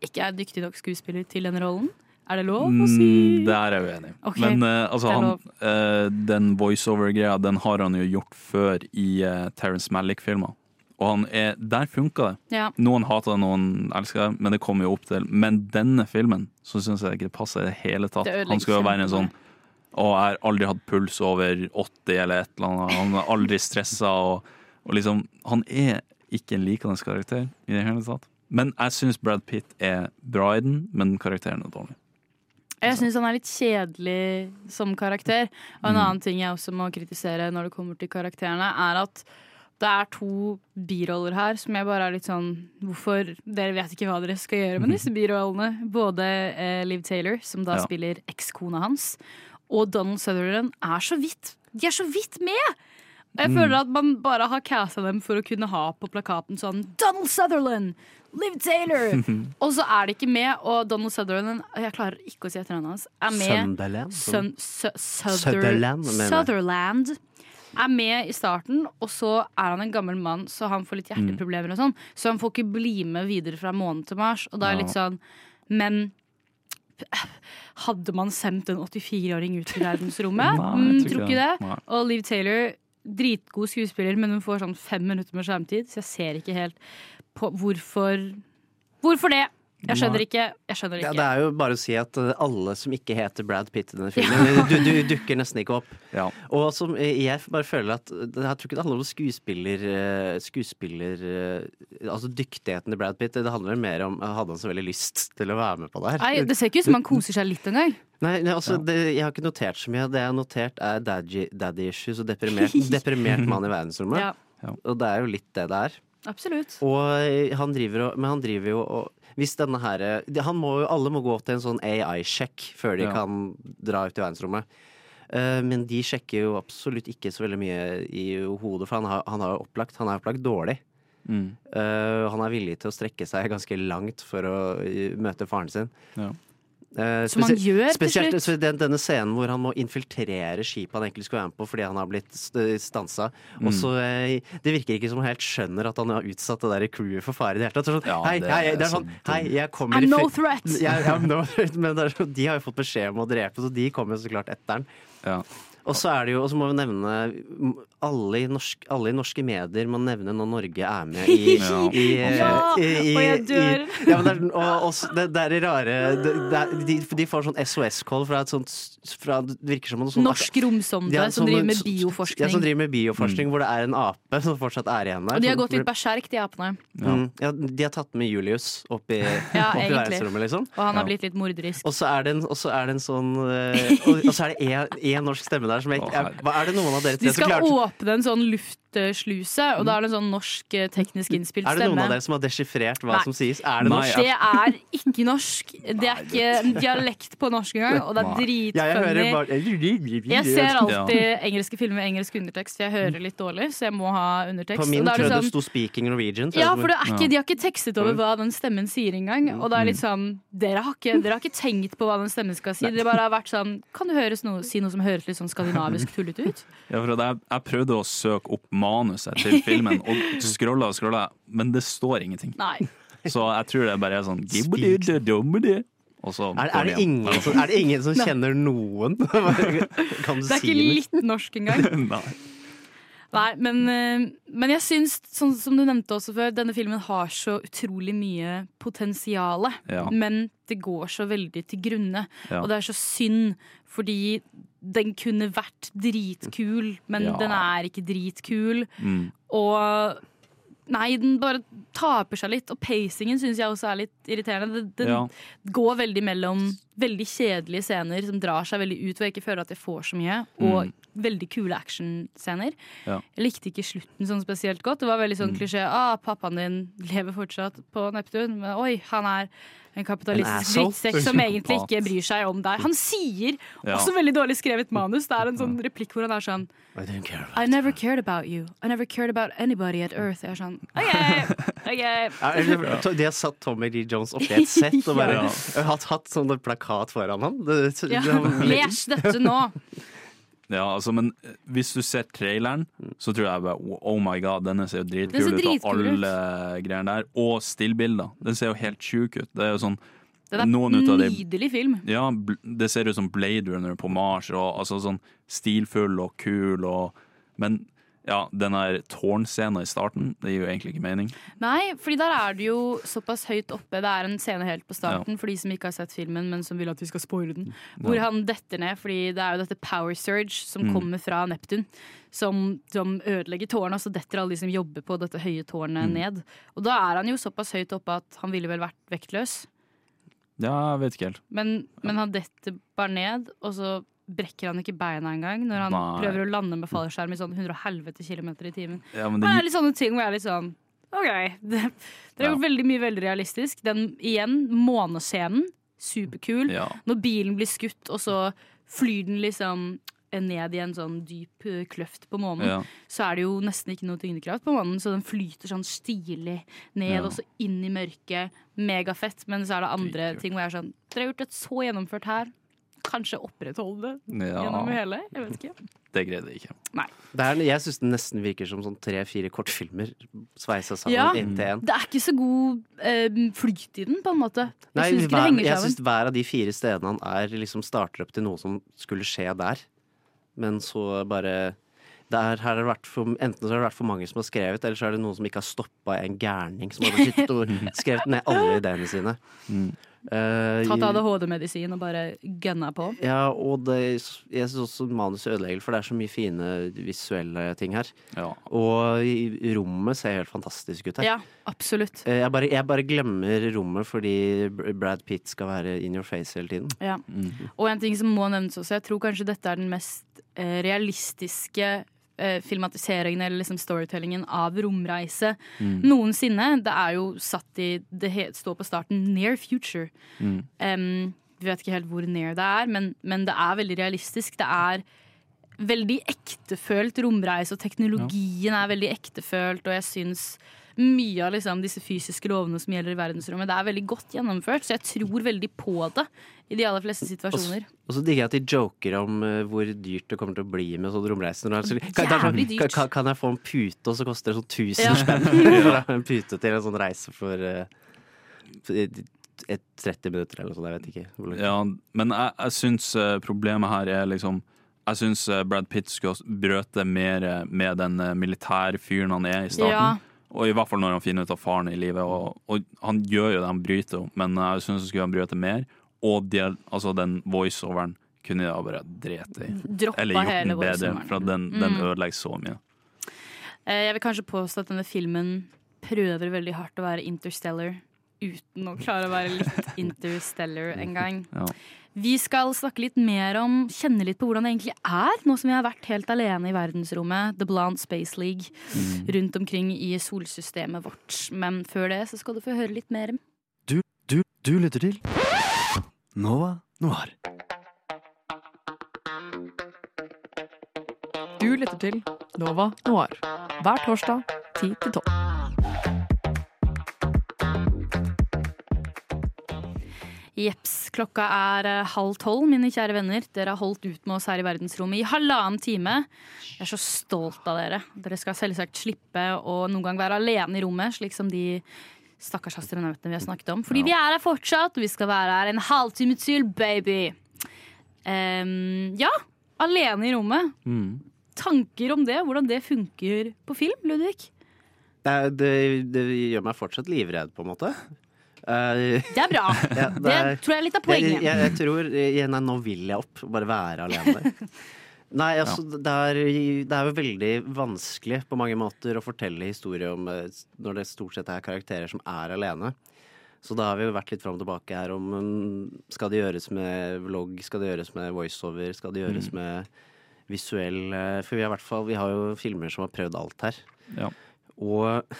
ikke er dyktig nok skuespiller til den rollen. Er det lov å si? Mm, det er jeg uenig i. Okay. Men uh, altså, han, eh, den voiceover-greia den har han jo gjort før i uh, Terence Malick-filmer. Og han er, der funka det. Ja. Noen hater det, noen elsker det, men det kommer jo opp til. Men denne filmen så syns jeg ikke det passer i det hele tatt. Det Han skal jo være en sånn og jeg har aldri hatt puls over 80 eller et eller annet. Han er aldri stressa. Og, og liksom, han er ikke en likende karakter i det hele tatt. Men jeg syns Brad Pitt er bra i den, men karakteren er dårlig. Jeg syns han er litt kjedelig som karakter. Og en Mm. annen ting jeg også må kritisere når det kommer til karakterene, er at det er to biroller her som jeg bare er litt sånn Hvorfor Dere vet ikke hva dere skal gjøre med disse birollene. Både eh, Liv Taylor, som da Ja. spiller ekskona hans, og Donald Sutherland er så vidt De er så vidt med! Jeg Mm. føler at man bare har casta dem for å kunne ha på plakaten sånn Donald Sutherland! Liv Taylor! [laughs] Og så er de ikke med, og Donald Sutherland Jeg klarer ikke å si etternavnet hans. Er med Sunderland? Sun, Su- Suther, Sutherland. Sutherland er med i starten, og så er han en gammel mann, så han får litt hjerteproblemer og sånn. Så han får ikke bli med videre fra måned til Mars. Og da er det litt sånn Men hadde man sendt en 84-åring ut i verdensrommet? [laughs] Nei, mm, tror ikke det. det. Nei. Og Liv Taylor, dritgod skuespiller, men hun får sånn fem minutter med skjermtid, så jeg ser ikke helt på hvorfor Hvorfor det? Jeg skjønner ikke. Jeg skjønner Ja, det er jo bare å si at uh, alle som ikke heter Brad Pitt i denne filmen, du, du [laughs] dukker nesten ikke opp. Og som uh, jeg bare føler at uh, Jeg tror ikke det handler om skuespiller Skuespiller Altså dyktigheten til Brad Pitt. Det handler mer om Hadde han så veldig lyst til å være med på det her? Nei, det ser ikke ut som han koser seg litt engang. Nei, nei altså, det, jeg har ikke notert så mye. Det jeg har notert, er daddy, daddy issues og deprimert, [laughs] deprimert mann i [laughs] verdensrommet. Ja. Og det er jo litt det det er. Absolutt. Og eh, han driver og Men han driver jo og Hvis denne her eh, Han må Alle må gå til en sånn AI-sjekk før de Ja. kan dra ut i verdensrommet. Eh, men de sjekker jo absolutt ikke så veldig mye i hodet, for han har, han har opplagt Han er opplagt dårlig. Mm. Uh, han er villig til å strekke seg ganske langt for å møte faren sin. Ja. Eh, Som han gjør til spesielt slutt. så den, denne scenen hvor han må infiltrere skipet han egentlig skulle være med på fordi han har blitt st- stansa. Mm. Og så eh, Det virker ikke som han helt skjønner at han har utsatt det der crewet for fare i det hele tatt. Sånn, Ja, hei, hei, det er sånn, hei, jeg kommer I'm no threat. Jeg, ja, no threat. Men det er, de har jo fått beskjed om å drepe, så de kommer jo så klart etter den. Ja. Og så er det jo, og så må vi nevne alle i, norsk, alle i norske medier må nevne når Norge er med i, [laughs] Ja. i, Ja, i, og jeg dør. I, ja, men det er, og, og, s- det, det er det rare det, det er, de, de får sånn SOS-call fra et sånt fra, Det virker som noe sånn Norsk romsonde Ja, som sånn- driver med bioforskning. Ja, som driver med bioforskning, hvor det er en ape som fortsatt er igjen der. Og de har gått litt berserk, de apene. Mm, ja, de har tatt med Julius opp i, [laughs] Ja, opp i egentlig. verdensrommet, liksom. Og han har Ja. blitt litt morderisk. Og så er det en, og så er det en sånn eh, og, og så er det en, en norsk stemme der som jeg, hva, Er det noen av dere De tre som skal åpne en sånn luftsluse, og da er det en sånn norsk eh, teknisk innspilt stemme. Er det noen av dere som har desifrert hva Nei. som sies? Er det norsk? Det er ikke norsk. Det er ikke en dialekt på norsk engang, og det er dritfunny. Jeg ser alltid engelske filmer med engelsk undertekst, for jeg hører litt dårlig, så jeg må ha undertekst. På min tror jeg det sånn- sto 'speaking Norwegian'. ja, for det er ikke, de har ikke tekstet over Mm. hva den stemmen sier engang. Og det er litt sånn Dere har ikke, dere har ikke tenkt på hva den stemmen skal si. Dere bare har vært sånn Kan du høres noe, si noe som høres litt sånn skandinavisk tullete ut? Ja, for jeg, jeg prøvde å søke opp manuset til [laughs] filmen, og scrolla og scrolla, men det står ingenting. Nei. Så jeg tror det bare er sånn Er, er, det ingen, som- er det ingen som kjenner noen? [laughs] kan du Det er ikke litt norsk engang. [laughs] Nei. Nei, men, eh, men jeg syns, sånn som du nevnte også før, denne filmen har så utrolig mye potensial. Ja. Men det går så veldig til grunne. Ja. Og det er så synd, fordi den kunne vært dritkul, men Ja. den er ikke dritkul. Mm. Og Nei, den bare taper seg litt, og pacingen syns jeg også er litt irriterende. Den, Ja. går veldig mellom veldig kjedelige scener som drar seg veldig ut, hvor jeg ikke føler at jeg får så mye, og Mm. Veldig kule actionscener. Ja. Jeg likte ikke slutten sånn spesielt godt. Det var veldig sånn Mm. klisjé. Ah, pappaen din lever fortsatt på Neptun, men oi, han er en kapitalistisk drittsekk som egentlig ikke bryr seg om deg. Han sier også veldig dårlig skrevet manus. Det er en sånn replikk hvor han er sånn I don't care about I never cared about you. I never cared about anybody at Earth. Jeg er sånn [laughs] OK, OK. Ja, eller, to- De har satt Tommy Lee Jones oppi et sett og [laughs] bare Ja. hatt, hatt sånn plakat foran ham. Det, det, Ja, Les dette nå. Ja, altså, men eh, hvis du ser traileren, så tror jeg bare oh my god, denne ser jo dritkul ser ut. Og alle greiene der. Og stillbilder. Den ser jo helt sjuk ut. Det er jo sånn Det er nydelig film. Ja, det ser ut som Blade Runner på Mars, og altså sånn stilfull og kul og Men Ja, den der tårnscenen i starten, det gir jo egentlig ikke mening. Nei, fordi der er det jo såpass høyt oppe. Det er en scene helt på starten for de som ikke har sett filmen, men som vil at vi skal spoile den. Hvor Ja. han detter ned, fordi det er jo dette power surge som Mm. kommer fra Neptun. Som, som ødelegger tårnet, og så detter alle de som jobber på dette høye tårnet Mm. ned. Og da er han jo såpass høyt oppe at han ville vel vært vektløs. Ja, jeg vet ikke helt. Men, men han detter bare ned, og så brekker han ikke beina engang når han Nei. prøver å lande med fallskjerm i sånn 100 helvete kilometer i timen. Ja, men Det det, er litt sånne ting hvor jeg er litt sånn OK. [laughs] Det, dere har gjort veldig mye veldig realistisk. Den igjen, månescenen. Superkul. Ja. Når bilen blir skutt, og så flyr den liksom ned i en sånn dyp eh, kløft på månen, Ja. så er det jo nesten ikke noe tyngdekraft på månen, så den flyter sånn stilig ned, Ja. og så inn i mørket. Megafett. Men så er det andre ting hvor jeg er sånn Dere har gjort et så gjennomført her. Kanskje opprettholde det Ja. gjennom hele? Jeg vet ikke. det greide jeg ikke. Det er, jeg syns det nesten virker som sånn tre-fire kortfilmer sveisa sammen Ja, inn til én. det er ikke så god eh, flyt i den, på en måte. Jeg Nei, syns ikke det hver, jeg syns hver av de fire stedene han er, liksom starter opp til noe som skulle skje der. Men så bare der har det vært for, Enten så har det vært for mange som har skrevet, eller så er det noen som ikke har stoppa en gærning som hadde [laughs] og skrevet ned alle ideene sine. Eh, Tatt ADHD-medisin og bare gønna på. Ja, og det, jeg syns også manuset ødelegger, for det er så mye fine visuelle ting her. Og rommet ser helt fantastisk ut her. Ja, absolutt. Eh, Jeg bare, jeg bare glemmer rommet fordi Brad Pitt skal være in your face hele tiden. Ja. Og en ting som må nevnes også, jeg tror kanskje dette er den mest eh, realistiske eh, filmatiseringen eller liksom storytellingen av romreise Mm. noensinne. Det er jo satt i Det står på starten 'near future'. Mm. Um, vi vet ikke helt hvor near det er, men, men det er veldig realistisk. Det er veldig ektefølt romreise, og teknologien er veldig ektefølt, og jeg syns mye av liksom, disse fysiske lovene som gjelder i verdensrommet, det er veldig godt gjennomført, så jeg tror veldig på det i de aller fleste situasjoner. Og så digger jeg at de joker om uh, hvor dyrt det kommer til å bli med sånne romreiser. Når det så- Kan, sånn, romreise. kan, kan, kan jeg få en pute, og så koster det sånn 1000 Ja. spenn? [laughs] En pute til en sånn reise for uh, for et 30 minutter eller noe sånt. Jeg vet ikke. Ja, men jeg, jeg syns eh, problemet her er liksom Jeg syns eh, Brad Pitt skulle brøte mer eh, med den militære militærfyren han er i starten. Ja. Og i hvert fall når han finner ut av faren i livet. Og, og han gjør jo det, han bryter jo, men jeg syns han skulle bryte mer. Og de, altså den voiceoveren kunne jeg bare drete i. Droppa Eller gjort den bedre, for den, den Mm. ødelegger så mye. Eh, Jeg vil kanskje påstå at denne filmen prøver veldig hardt å være interstellar uten å klare å være litt [laughs] interstellar en gang. Ja. Vi skal snakke litt mer om, kjenne litt på hvordan det egentlig er, nå som vi har vært helt alene i verdensrommet, The Blonde Space League, rundt omkring i solsystemet vårt. Men før det så skal du få høre litt mer. Du, du, du lytter til Nova Noir. Du lytter til Nova Noir hver torsdag 10 til 12. Jeps, klokka er eh, halv tolv, mine kjære venner. Dere har holdt ut med oss her i verdensrommet i halvannen time. Jeg er så stolt av dere. Dere skal selvsagt slippe å noen gang være alene i rommet, slik som de stakkars astronautene vi har snakket om. Fordi vi er her fortsatt, og vi skal være her en halvtime til, baby. Um, ja, alene i rommet. Tanker om det, hvordan det funker på film, Ludvig? Det, det, det gjør meg fortsatt livredd, på en måte. Eh, Det er bra. [laughs] ja, Det tror jeg er litt av poenget. Jeg, jeg, jeg tror jeg, Nei, nå vil jeg opp. Bare være alene. [laughs] Nei, altså, det, er, det er jo veldig vanskelig på mange måter å fortelle historier om eh, når det stort sett er karakterer som er alene. Så da har vi jo vært litt fram og tilbake her om mm, Skal det gjøres med vlogg, skal det gjøres med voiceover, skal det gjøres Mm. med visuell eh, For vi har, i hvert fall, vi har jo filmer som har prøvd alt her. Ja. Og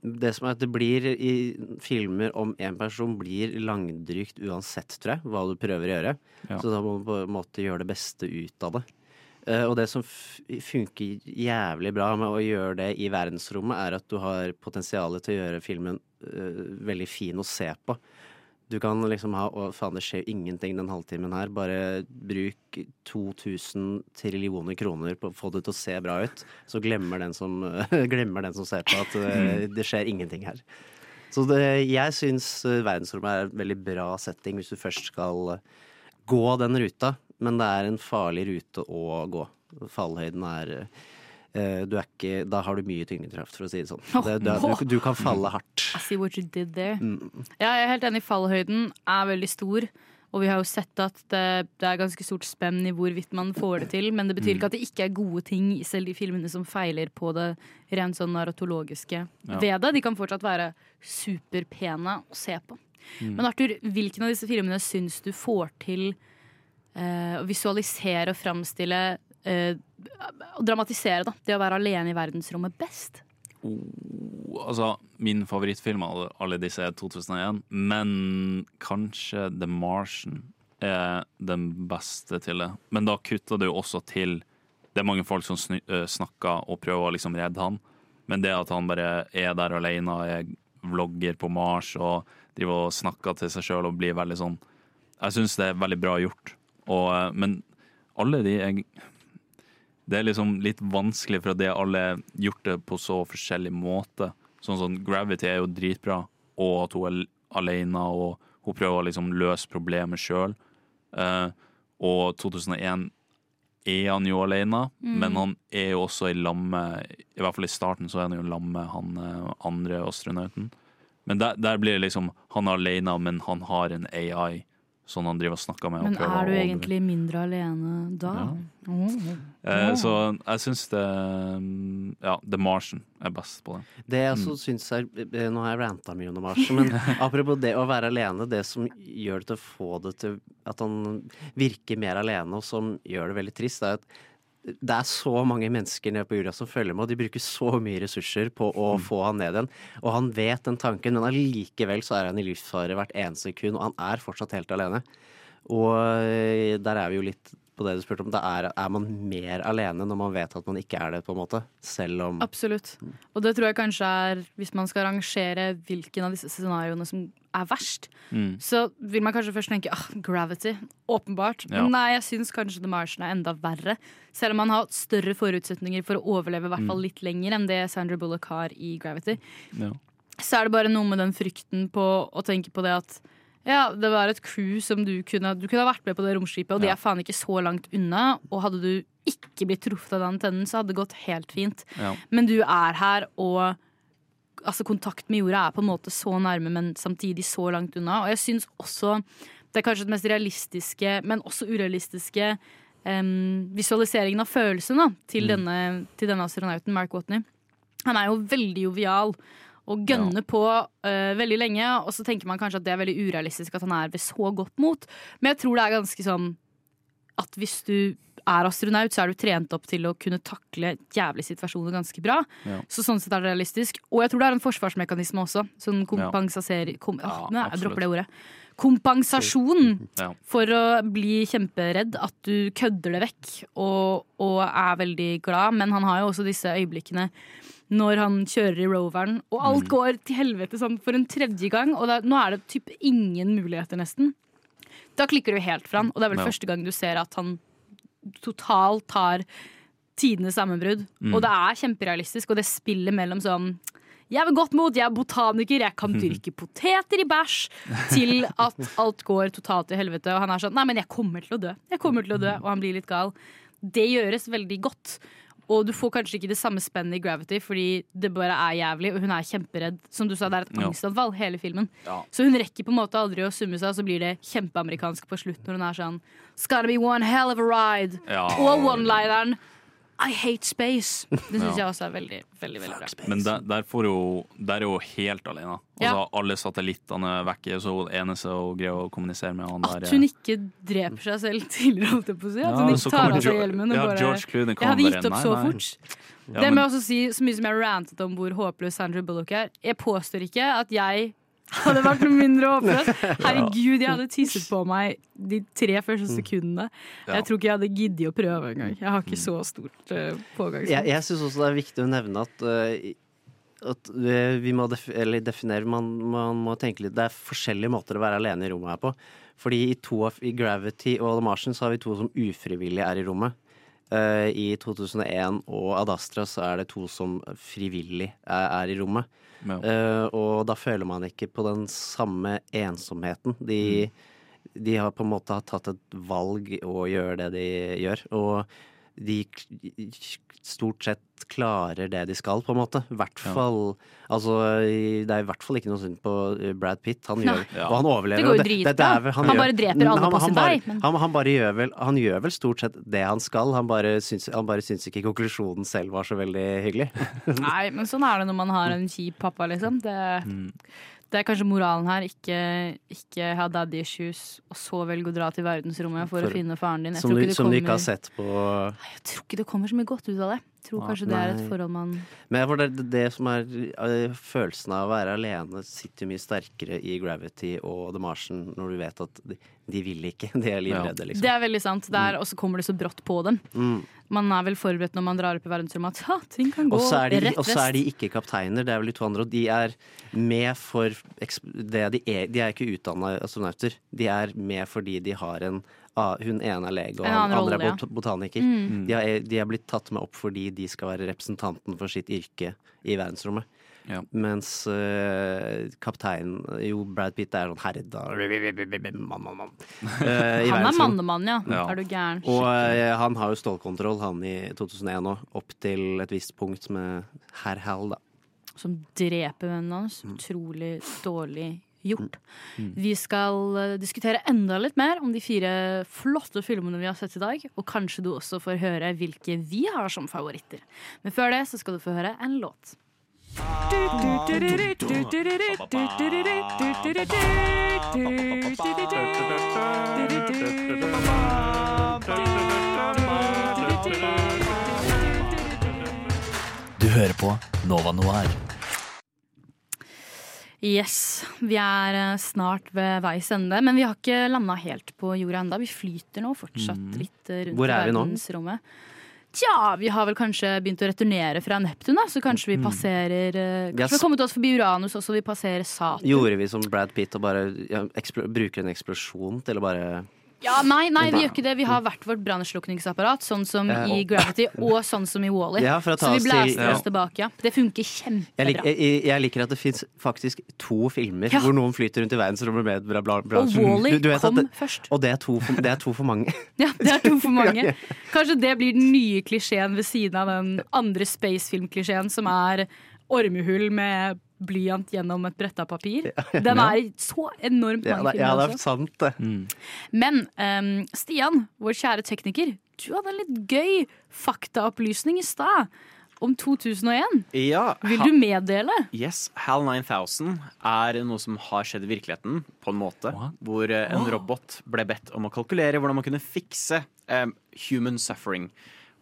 det som er at det blir i filmer om en person blir langdrygt uansett, tror jeg, hva du prøver å gjøre. Ja. Så da må du på en måte gjøre det beste ut av det. Eh, og det som funker jævlig bra med å gjøre det i verdensrommet, er at du har potensialet til å gjøre filmen uh, veldig fin å se på. Du kan liksom ha Å, faen, det skjer ingenting den halvtimen her. Bare bruk 2000 trillioner kroner på å få det til å se bra ut. Så glemmer den som, [laughs] glemmer den som ser på at eh, det skjer ingenting her. Så det, jeg syns eh, verdensrommet er en veldig bra setting hvis du først skal gå den ruta. Men det er en farlig rute å gå. Fallhøyden er eh, ikke, da har du mye tyngdekraft, for å si det sånn. Det, du, du, du kan falle hardt. I see what you did there. Mm. Ja, jeg er helt enig. Fallhøyden er veldig stor. Og vi har jo sett at det, det er ganske stort spenn i hvorvidt man får det til. Men det betyr Mm. ikke at det ikke er gode ting i selv de filmene som feiler på det rent sånn narratologiske Ja. ved det. De kan fortsatt være superpene å se på. Mm. Men Arthur, hvilken av disse filmene syns du får til eh, å visualisere og framstille eh, dramatisere da, det å være alene i verdensrommet best? Oh, altså, min favorittfilm av alle disse er 2001, men kanskje The Martian er den beste til det. Men da kutter det jo også til Det er mange folk som øh, snakker og prøver å liksom redde han, men det at han bare er der alene og er vlogger på Mars og driver og snakker til seg sjøl og blir veldig sånn Jeg syns det er veldig bra gjort, og, øh, men alle de er det er liksom litt vanskelig, for at alle har gjort det på så forskjellig måte. Sånn sånn, Gravity er jo dritbra, og at hun er alene, og hun prøver å liksom løse problemet sjøl. og 2001 er han jo alene, Mm. men han er jo også i lamme I hvert fall i starten så er han jo lamme han eh, andre astronauten. Men der, der blir det liksom Han er alene, men han har en AI som han driver og snakker med. Men er du egentlig mindre alene da? Oh. Eh, Så jeg syns det mm, Ja, The Martian er best på det. Det jeg også syns er eh, Nå har jeg ranta mye under Martian, men [laughs] apropos det å være alene, det som gjør det til å få det til at han virker mer alene, og som gjør det veldig trist, er at det er så mange mennesker nede på jorda som følger med, og de bruker så mye ressurser på å få han ned igjen. Og han vet den tanken, men allikevel så er han i livsfare hvert eneste sekund, og han er fortsatt helt alene. Og eh, der er vi jo litt på det du spurte om. Det er, er man mer alene når man vet at man ikke er det, på en måte. Selv om Absolutt. Og det tror jeg kanskje er, hvis man skal rangere hvilken av disse scenarioene som er verst, Mm. så vil man kanskje først tenke ah, Gravity. Åpenbart. Ja. Men nei, jeg syns kanskje The Martian er enda verre. Selv om man har større forutsetninger for å overleve i hvert fall Mm. litt lenger enn det Sandra Bullock har i Gravity. Ja. Så er det bare noe med den frykten på å tenke på det at ja, det var et crew som du kunne Du kunne ha vært med på det romskipet, og de er faen ikke så langt unna. Og hadde du ikke blitt truffet av den antennen, så hadde det gått helt fint. Ja. Men du er her, og altså, kontakt med jorda er på en måte så nærme, men samtidig så langt unna. Og jeg syns også det er kanskje det mest realistiske, men også urealistiske um, visualiseringen av følelsen da, til, Mm. denne, til denne astronauten, Mark Watney. Han er jo veldig jovial og gønner på uh, veldig lenge, og så tenker man kanskje at det er veldig urealistisk at han er ved så godt mot, men jeg tror det er ganske sånn at hvis du er astronaut, så er du trent opp til å kunne takle jævlige situasjoner ganske bra. Ja. Så sånn sett er det realistisk. Og jeg tror det er en forsvarsmekanisme også. Sånn kompensaser... kom, Ja, Åh, nei, Jeg dropper det ordet. Kompensasjon Ja. for å bli kjemperedd. At du kødder det vekk og, og er veldig glad. Men han har jo også disse øyeblikkene når han kjører i roveren, og alt Mm. går til helvete sånn for en tredje gang. Og da, nå er det typ ingen muligheter, nesten. Da klikker du helt for han, og det er vel Ja. første gang du ser at han totalt tar tidenes sammenbrudd. Mm. Og det er kjemperealistisk, og det spillet mellom sånn jeg er godt mot, jeg er botaniker, jeg kan dyrke [laughs] poteter i bæsj. Til at alt går totalt til helvete, og han er sånn Nei, men jeg kommer til å dø. Jeg kommer til å dø, Og han blir litt gal. Det gjøres veldig godt. Og du får kanskje ikke det samme spennet i Gravity, fordi det bare er jævlig, og hun er kjemperedd. Som du sa, det er et angstanfall, hele filmen. Ja. Så hun rekker på en måte aldri å summe seg, og så blir det kjempeamerikansk på slutt når hun er sånn It's gonna be one hell of a ride. Ja. Og one-lineren I hate space. Det syns [laughs] Ja. jeg også er veldig, veldig, veldig bra. Men der, der, får jo, der er hun helt alene. Altså, Ja. Alle satellittene er vekke, så hun eneste hun greier å kommunisere med han At der hun ikke dreper seg selv [laughs] tidligere, holdt jeg på å si. At hun ikke tar av seg hjelmen. Og ja, bare, Clooney jeg hadde gitt opp nei, så nei. fort. Ja, det må jeg også si, Så mye som jeg rantet om hvor håpløs Sandra Bullock er. Jeg påstår ikke at jeg hadde vært noe mindre håpløs. [laughs] Herregud, jeg hadde tisset på meg de tre første sekundene. Jeg tror ikke jeg hadde giddet å prøve engang. Jeg har ikke så stort uh, pågangsmot. Jeg, jeg syns også det er viktig å nevne at, uh, at øh, vi må def eller definere man, man må tenke litt Det er forskjellige måter å være alene i rommet her på. Fordi i, to av, i Gravity og The Martian så har vi to som ufrivillig er i rommet. Uh, I 2001 og Ad Astra så er det to som frivillig er, er i rommet. Ja. Eh, og da føler man ikke på den samme ensomheten. De, de har på en måte tatt et valg å gjøre det de gjør. Og de stort sett klarer det de skal, på en måte. I hvert Ja. fall Altså, det er i hvert fall ikke noe synd på Brad Pitt. Han gjør, Ja. og han overlever. Det går jo dritbra. det er vel- Han gjør- bare dreper alle han, på han sin vei, men- Han, han, bare gjør vel, han gjør vel stort sett det han skal. Han bare syns, han bare syns ikke konklusjonen selv var så veldig hyggelig. Nei, men sånn er det når man har en kjip pappa, liksom. Det, Mm. Det er kanskje moralen her. Ikke, ikke ha daddy issues, og så velge å dra til verdensrommet for, For- å finne faren din. Jeg Som tror du, som du ikke har sett på Jeg tror ikke det kommer så mye godt ut av det. Jeg tror ah, kanskje det er et forhold man Men det, det som er eh, følelsen av å være alene, sitter mye sterkere i Gravity og The Martian når du vet at de, de vil ikke. [laughs] De er livredde, liksom. Det er veldig sant. Er, og så kommer det så brått på dem. Mm. Man er vel forberedt når man drar opp i verdensrommet at ting kan gå Og så er, de, rett og så er de ikke kapteiner, det er vel de to andre. Og de er med for det de er. De er ikke utdanna astronauter. De er med fordi de har en Hun ene er lege, og han andre rolle, er bot botaniker. Mm. De, er, de er blitt tatt med opp fordi de skal være representanten for sitt yrke i verdensrommet. Ja. Mens uh, kapteinen Jo, Brad Pitt er sånn herda mann, mann, mann. [laughs] Uh, Han er mannemann, ja. Ja. Er du gæren? Og uh, han har jo stålkontroll, han i 2001 òg, opp til et visst punkt med herr Hal, da. Som dreper vennen hans. Mm. Utrolig dårlig gjort. Vi skal diskutere enda litt mer om de fire flotte filmene vi har sett i dag. Og kanskje du også får høre hvilke vi har som favoritter. Men før det så skal du få høre en låt. Du hører på Nova Noir. Yes, vi er eh, snart ved veis ende, men vi har ikke landa helt på jorda enda. Vi flyter nå fortsatt litt litt i rundt Hvor er vi nå? Tja, vi har vel kanskje begynt å returnere fra Neptun, da, så kanskje vi Mm. passerer eh, Kanskje vi kommer har kommet oss forbi Uranus også, vi passerer Saturn. Gjorde vi som Brad Pitt og bare ja, bruker en eksplosjon til å bare Ja, nei, nei, vi gjør ikke det. Vi har hvert vårt brannslukningsapparat, sånn som i Gravity, og sånn som i Wall-E. Ja, for å ta så vi oss blæser ja. oss tilbake. Ja. Det funker jeg, kjempebra. lik, jeg, jeg liker at det fins faktisk to filmer Ja. hvor noen flyter rundt i verdensrommet med et bra, bra, bra Og Du- du kom det- først. Og det er, for, det er to for mange. [laughs] Ja, det er to for mange. Ja, [laughs] ja. Kanskje det blir den nye klisjeen ved siden av den andre spacefilm-klisjeen, som er ormehull med blyant gjennom et bretta papir. Den er så enormt mange ja, det er sant, det. Men um, Stian, vår kjære tekniker, du hadde en litt gøy faktaopplysning i stad. Om 2001. Ja, Vil du meddele? Yes, HAL 9000 er noe som har skjedd i virkeligheten, på en måte. Hvor eh, en oh. robot ble bedt om å kalkulere hvordan man kunne fikse um, human suffering.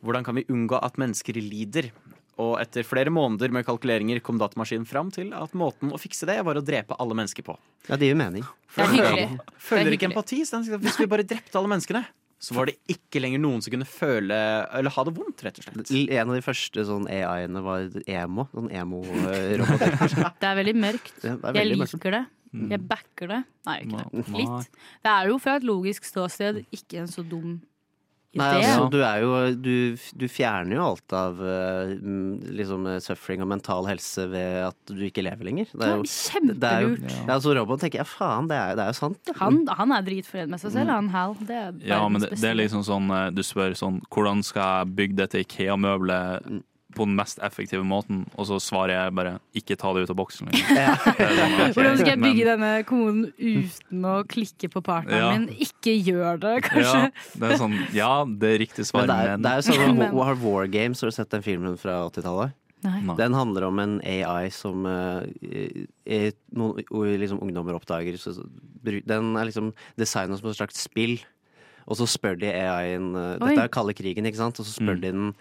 Hvordan kan vi unngå at mennesker lider? Og etter flere måneder med kalkuleringer kom datamaskinen fram til at måten å fikse det var å drepe alle mennesker på. Ja, det gir mening. Det er hyggelig. Føler er ikke empati. Hvis vi bare drepte alle menneskene, så var det ikke lenger noen som kunne føle eller ha det vondt, rett og slett. En av de første sånn AI-ene var emo. Sånn emo-roboter. [laughs] Det er veldig mørkt. Ja, er Jeg liker mørkt. det. Mm. Jeg backer det. Nei, ikke det. Litt. Det er jo fra et logisk ståsted ikke en så dum. Nei, altså, du er jo du, du fjerner jo alt av eh, mm, liksom eh, suffering og mental helse ved at du ikke lever lenger. Det er jo, Kjempelurt. Ja. altså, Robot tenker jeg, faen, det er, det er jo sant. Han, han er dritfornøyd med seg selv, han Hal. Det er Ja, men det, det er liksom sånn eh, Du spør sånn Hvordan skal jeg bygge dette Ikea-møbelet på den mest effektive måten? Og så svarer jeg bare Ikke ta det ut av boksen. Liksom. [laughs] Ok, Hvordan skal jeg bygge denne koden uten å klikke på partneren Ja. min? Ikke gjør det, kanskje. Ja, det er sånn Ja, det er riktig svar, Men det er, men det er jo sånn [laughs] Men- War, War Games, har du sett den filmen fra 80-tallet? Nei. Den handler om en AI som uh, er, noen liksom ungdommer oppdager. Så, den er liksom designa som et slags spill. Og så spør de AI-en eh, Dette er kalde krigen, ikke sant? Og så spør Mm. de den eh,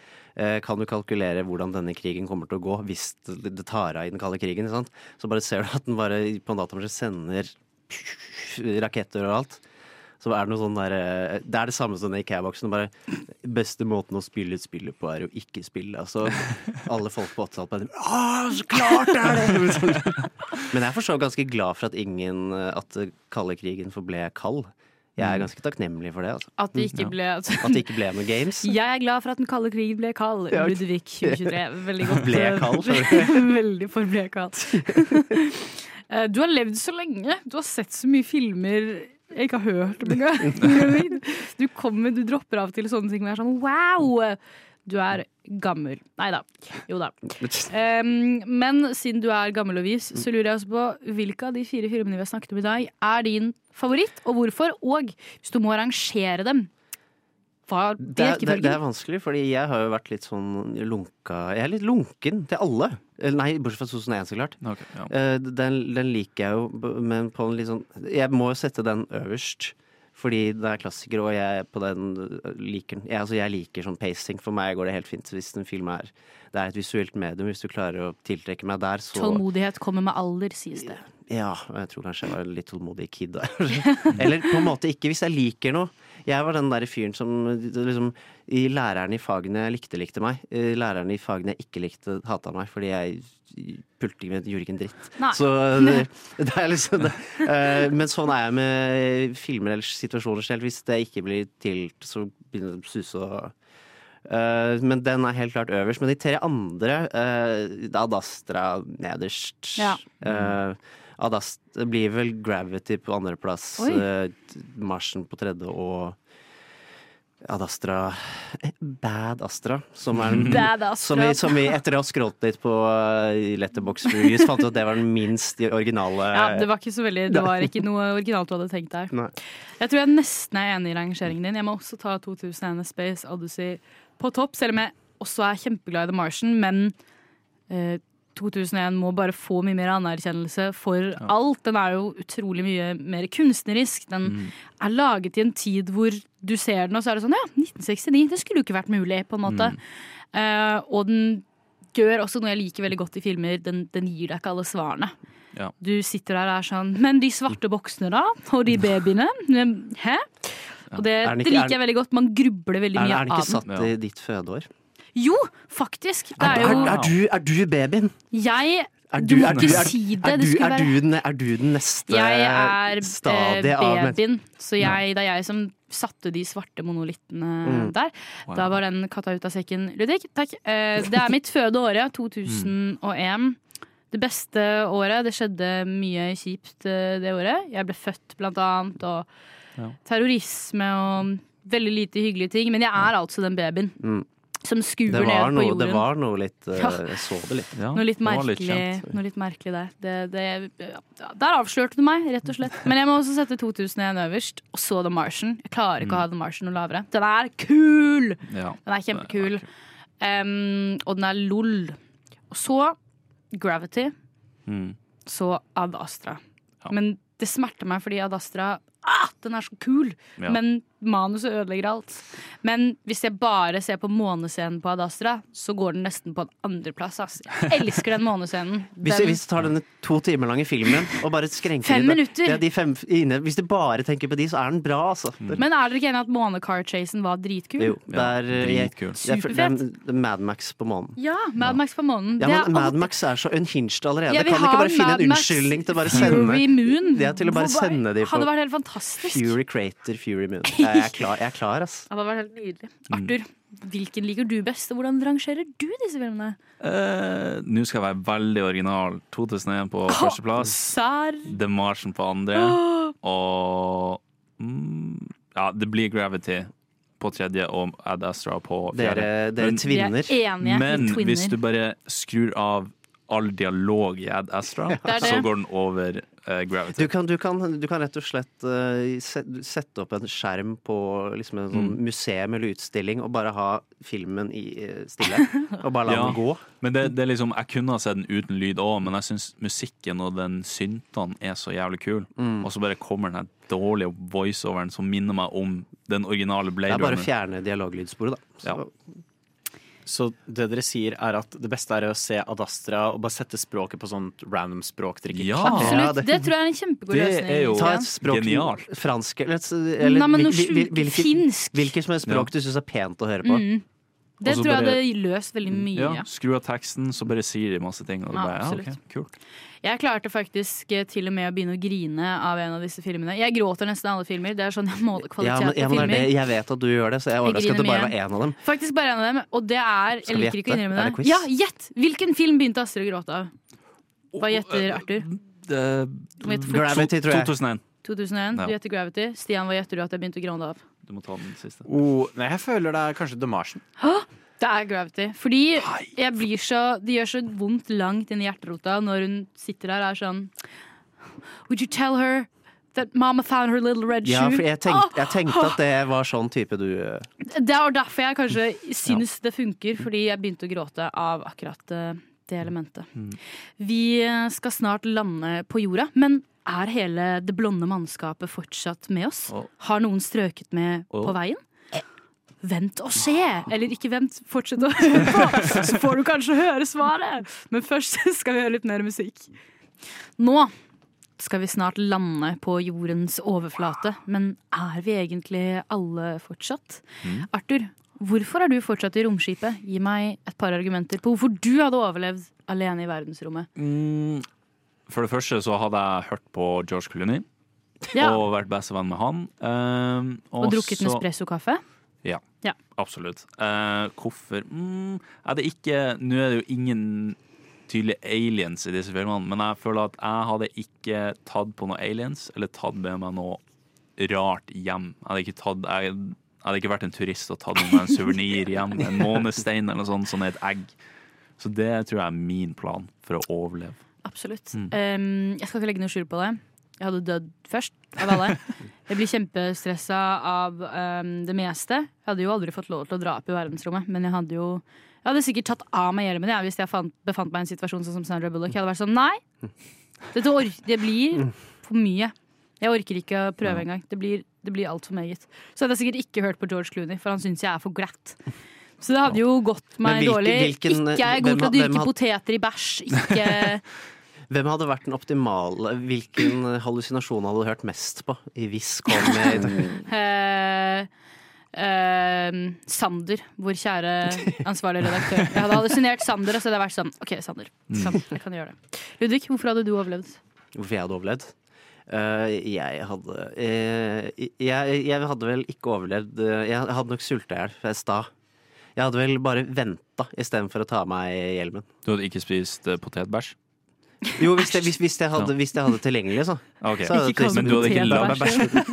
kan du kalkulere hvordan denne krigen kommer til å gå hvis det, tar av i den kalde krigen. Sant? Så bare ser du at den bare på en datamaskin sender raketter og alt. Så er det noe sånn der, eh, Det er det samme som i IKEA-boksen. Bare Beste måten å spille et spill på, er å ikke spille. Altså, alle folk på 80-tallet bare Å, så klart det er det! [laughs] Men jeg er for så ganske glad for at ingen At kalde krigen forble kald. Jeg er ganske takknemlig for det. Altså. At det ikke ble, ble At det ikke ble noe games. [laughs] Jeg er glad for at den kalde krigen ble kald. Ludvig 2023. Veldig godt. Ble kald, [laughs] Veldig for ble kald. [laughs] Eh, Du har levd så lenge. Du har sett så mye filmer jeg ikke har hørt om engang. Du kommer, du dropper av til sånne ting og er sånn wow! Du er gammel. Nei da. Jo da. [laughs] Um, men siden du er gammel og vis, så lurer jeg også på hvilke av de fire filmene vi har snakket om i dag, er din favoritt, og hvorfor? Og hvis du må rangere dem, hva Det, er- det, det er vanskelig, fordi jeg har jo vært litt sånn lunka Jeg er litt lunken til alle. Nei, bortsett fra 2001, så klart. Eh, Den, den liker jeg jo, men på en litt sånn Jeg må jo sette den øverst. Fordi det er klassiker, og jeg på den øh, liker den. Jeg, altså, jeg liker sånn pacing. For meg går det helt fint hvis en film er Det er et visuelt medium. Hvis du klarer å tiltrekke meg der, så Tålmodighet kommer med alder, sies det. ja, jeg tror kanskje jeg var litt tålmodig kid. da. [laughs] Eller på en måte ikke, hvis jeg liker noe. Jeg var den der fyren som liksom I læreren i fagene jeg likte, likte meg. Læreren i fagene jeg ikke likte, hata meg fordi jeg pulte ikke, gjorde ikke en dritt. Så [laughs] det, det er liksom det. Eh, Men sånn er jeg med filmer eller situasjoner selv. Hvis det ikke blir til, så begynner det å suse og Eh, men den er helt klart øverst. Men de tre andre, uh, Ad Astra nederst. Ja. Eh, Ad Astra blir vel Gravity på andreplass, uh, Marsen på tredje og Ad Astra eh, Bad Astra, som er [laughs] Bad Astra. Som vi, som vi etter å ha scrollet litt på uh, Letterbox Reviews, fant ut at det var den minst originale Ja, det var ikke så veldig Det var ikke noe originalt du hadde tenkt der. Nei. Jeg tror jeg nesten er enig i rangeringen din. Jeg må også ta 2001 Space Odyssey på topp, selv om jeg også er kjempeglad i The Martian, men eh, 2001 må bare få mye mer anerkjennelse for alt. Den er jo utrolig mye mer kunstnerisk. Den er laget i en tid hvor du ser den, og så er det sånn ja, 1969, det skulle jo ikke vært mulig, på en måte. Eh, og den gjør også noe jeg liker veldig godt i filmer, den, den gir deg ikke alle svarene. Ja. Du sitter der og er sånn Men de svarte boksene, da? Og de [laughs] babyene? Hæ? Og det, det er liker jeg veldig godt. Man grubler veldig mye er den ikke satt i ditt fødeår? Jo, faktisk. Det Er, er er, er, du, er du babyen? Jeg Er Du du, må er du, ikke er, si det. er, du, er, du, den- er du den neste stadiet av Jeg er babyen, så jeg, det er jeg som satte de svarte monolittene Mm. der. Da var den katta ut av sekken, Ludvig. Takk. Eh, det er mitt fødeåret, [laughs] 2001. Det beste året. Det skjedde mye kjipt eh, det året. Jeg ble født, blant annet, og terrorisme og veldig lite hyggelige ting. Men jeg er altså den babyen Mm. Som skuer ned på jorden. det var noe litt eh, Ja. Jeg så det litt. Noe litt merkelig, noe litt merkelig der. Det, det, ja, der avslørte du meg, rett og slett. Men jeg må også sette 2001 øverst, og så The Martian. Jeg klarer ikke å ha The Martian noe lavere. Den er kul! Ja. Den er kjempekul. Um, og den er lol. Og så Gravity, Mm. så Ad Astra. Men det smerter meg fordi Ad Astra ah, den er så kul! Ja. Men manuset ødelegger alt. Men hvis jeg bare ser på månescenen på Ad Astra, så går den nesten på en andreplass. Altså. Jeg elsker den månescenen. [laughs] Hvis, Den- hvis du tar denne to timer lange filmen og bare skrenker Fem det-. Ja, de fem, inne, hvis du bare tenker på de, så er den bra, altså. Mm. Men er dere ikke enige at månecar-chasen var dritkul? jo, det er, ja, Superfett. det er, det er, det er Mad Max på månen. Ja, Mad Max på månen. Ja, men Mad Max er så unhinged allerede. Ja, kan de ikke bare finne en unnskyldning til å bare Fury sende Moon. Ja, til å bare sende de på Hadde vært helt fantastisk. Fury Crater, Fury Moon. [laughs] Jeg er klar, jeg er klar ass. Det var helt nydelig. Mm. Arthur, hvilken liker du best, og hvordan rangerer du disse filmene? Eh, Nå skal jeg være veldig original. 2001 på førsteplass. Sær. The Martian på andre. Oh. Og mm, Ja, det blir Gravity på tredje og Ad Astra på fjerde. Dere- dere tvinner. Vi er enige, Men twinner. hvis du bare skrur av all dialog i Ad Astra, [laughs] er så går den over Gravity. Du kan, du, kan, du kan rett og slett eh, sette opp en skjerm på liksom en sånn Mm. museum eller utstilling og bare ha filmen i eh, stille. [laughs] Og bare la Ja, den gå. Men det, det liksom, jeg kunne ha sett den uten lyd òg, men jeg syns musikken og den syntene er så jævlig kul. Mm. Og så bare kommer den her dårlige voiceoveren som minner meg om den originale Det er bare å fjerne dialoglydsporet, da. Så, Så det dere sier er at det beste er å se Ad Astra og bare sette språket på sånt random språk dere ikke Ja. Absolutt. Det tror jeg er en kjempegod Det løsning. er jo- Ta et språk Genialt. Fransk eller, eller Nei, men hvilket- finsk. Hvilket som helst språk du syns er pent å høre på. Mm. Det tror jeg bare- hadde løst veldig mye. Ja, skru av teksten, så bare sier de masse ting. Og det Ja, bare, ja, okay, kult. Jeg klarte faktisk eh, til og med å begynne å grine av en av disse filmene. Jeg gråter nesten alle filmer. Det er sånn jeg måler kvalitet Ja, men, ja, men det er filmer. det, jeg vet at du gjør det, så jeg er overrasket at det bare var én av dem. Faktisk bare en av dem. Og det er Skal Jeg vi liker ikke å innrømme Er det. det quiz? Ja, gjett! Hvilken film begynte Astrid å gråte av? Hva gjetter Arthur? Uh. Gravity, tror jeg. 2001. 2001. Ja. Du gjetter Gravity. Stian, hva gjetter du at jeg begynte å gråte av? Du må ta den siste. Oh, nei, jeg føler det er kanskje Demarsen. Det er Gravity. Fordi jeg blir så Det gjør så vondt langt inn i hjerterota når hun sitter der og er sånn Would you tell her that mama found her little red Ja, shoe? for jeg tenkte, jeg tenkte at det var sånn type du eh, Det er derfor jeg kanskje syns det funker, fordi jeg begynte å gråte av akkurat eh, det elementet. Mm. Vi eh, skal snart lande på jorda, men er hele det blonde mannskapet fortsatt med oss? Har noen strøket med på veien? Vent og se! Eller ikke vent, fortsett å høre [laughs] på, [laughs] så får du kanskje høre svaret. Men først [laughs] skal vi høre litt mer musikk. Nå skal vi snart lande på jordens overflate, men er vi egentlig alle fortsatt? Arthur, hvorfor er du fortsatt i romskipet? Gi meg et par argumenter på hvorfor du hadde overlevd alene i verdensrommet. Mm, for det første så hadde jeg hørt på George Clooney Ja. og vært bestevenn med han. Um, Og drukket så- Nespresso-kaffe? Ja, Ja. absolutt. Uh, hvorfor mm, er det ikke Nå er det jo ingen tydelige aliens i disse filmene, men jeg føler at jeg hadde ikke tatt på noe aliens, eller tatt med meg noe rart hjem. Jeg hadde ikke, tatt, jeg, jeg hadde ikke vært en turist og tatt med meg en suvenir hjem, en [laughs] månestein eller noe sånt, sånn et egg. Så det tror jeg er min plan for å overleve. Absolutt. Mm. Um, jeg skal ikke legge noe skjul på det. Jeg hadde dødd først av alle. Jeg blir kjempestressa av um, det meste. Jeg hadde jo aldri fått lov til å dra opp i verdensrommet, men jeg hadde jo jeg hadde sikkert tatt av meg hjelmen jeg, hvis jeg fant, befant meg i en situasjon sånn som Sandra Bullock. Jeg hadde vært sånn nei, dette or det blir for mye. Jeg orker ikke å prøve engang. Det blir, det blir altfor meget. Så hadde jeg sikkert ikke hørt på George Clooney, for han syns jeg er for glatt. Så det hadde jo gått meg Men hvilke- dårlig. hvilken- ikke er jeg god til å dyrke had- poteter i bæsj. Ikke [laughs] Hvem hadde vært den optimale Hvilken hallusinasjon hadde du hørt mest på i hvis kom med [laughs] Eh, uh, Sander, vår kjære ansvarlig redaktør. Jeg hadde hallusinert Sander, og så hadde jeg vært sånn OK, Sander. Sander jeg kan gjøre det. Ludvig, hvorfor hadde du overlevd? Hvorfor jeg hadde overlevd? Uh, jeg hadde uh, jeg, jeg hadde vel ikke overlevd uh, Jeg hadde nok sulta i hjel i stad. Jeg hadde vel bare venta istedenfor å ta av meg hjelmen. Du hadde ikke spist uh, potetbæsj? Jo, hvis jeg, hvis, hvis jeg, hadde, hvis jeg hadde tilgjengelig, så. Okay. så hadde Ikke Men du hadde ikke lagd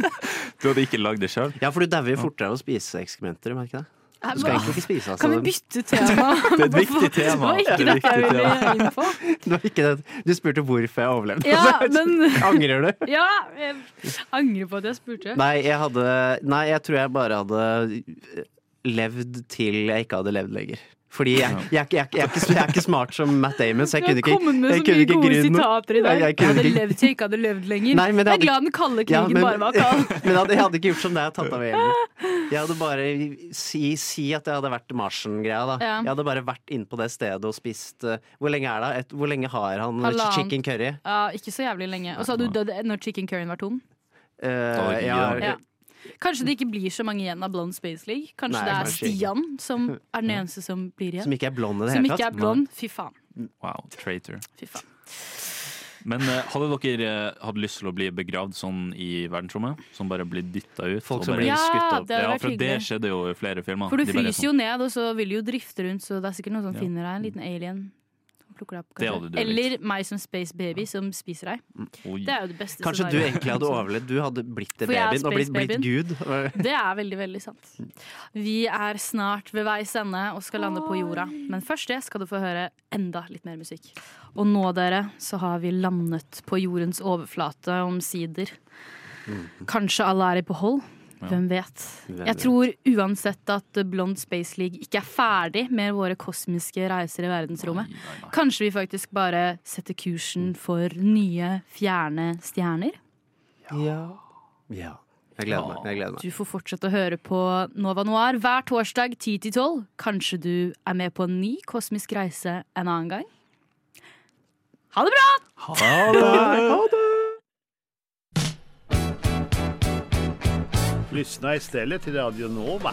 [laughs] Du hadde ikke lagd det sjøl? Ja, for du dauer jo fortere av å spise ekskrementer, merker du det? Du skal egentlig ikke spise, altså. Kan vi bytte tema? [laughs] Det er et viktig tema. Det var ikke Det jeg ville inn på. [laughs] Det var ikke det. Du spurte hvorfor jeg overlevde. Ja, men Angrer du? Ja, jeg angrer på at jeg spurte. Nei, jeg hadde Nei, jeg tror jeg bare hadde levd til jeg ikke hadde levd lenger. Fordi jeg, jeg, jeg, jeg, er ikke- jeg er ikke smart som Matt Damon, så jeg Du kunne har ikke kommet med jeg så kunne mye ikke gode sitater i dag. Jeg- jeg Jeg hadde ikke- levd til jeg ikke hadde levd lenger. Nei, men jeg jeg er glad den kalde krigen Ja, men- bare var kald. [laughs] men jeg hadde, jeg hadde ikke gjort som deg og tatt av hjelmen. [laughs] Jeg hadde bare si, si at jeg hadde vært Marsen-greia, da. Ja. Jeg hadde bare vært inne på det stedet og spist uh, Hvor lenge er det? Et, hvor lenge har han Halland. chicken curry? Ja, ikke så jævlig lenge. Og så hadde du dødd når chicken curryen var tom. Uh, ja, Ja. Kanskje det ikke blir så mange igjen av Blond Space League. Kanskje Nei, det er kanskje. Stian som er den eneste som blir igjen. Som ikke er blond i det Som hele ikke tatt. er blond. Fy faen. Wow, traitor. Fy faen. Men eh, hadde dere eh, hatt lyst til å bli begravd sånn i verdensrommet? Som bare blir dytta ut? Folk og som bare- blir skutt Ja, opp. det hadde Ja, vært for det hyggelig. skjedde jo i flere filmer. For du De bare fryser jo sånn- ned, og så vil du jo drifte rundt, så det er sikkert noen som Ja. finner deg. En liten alien. Plukker deg opp, Det kanskje. hadde du Eller meg som space baby som spiser deg. Oi. Det er jo det beste Kanskje du egentlig hadde overlevd. Du hadde blitt det For babyen og blitt, blitt Gud. [laughs] Det er veldig, veldig sant. Vi er snart ved veis ende og skal lande på jorda. Men først det skal du få høre enda litt mer musikk. Og nå, dere, så har vi landet på jordens overflate omsider. Kanskje alle er i behold. Hvem vet? Jeg tror uansett at Blond Space League ikke er ferdig med våre kosmiske reiser i verdensrommet. Kanskje vi faktisk bare setter kursen for nye, fjerne stjerner? Ja. ja. Jeg gleder meg. Jeg gleder meg. Du får fortsette å høre på Nova Noir hver torsdag 10 til 12. Kanskje du er med på en ny kosmisk reise en annen gang? Ha det bra! Ha det! Lyssna istället till Radio Nova.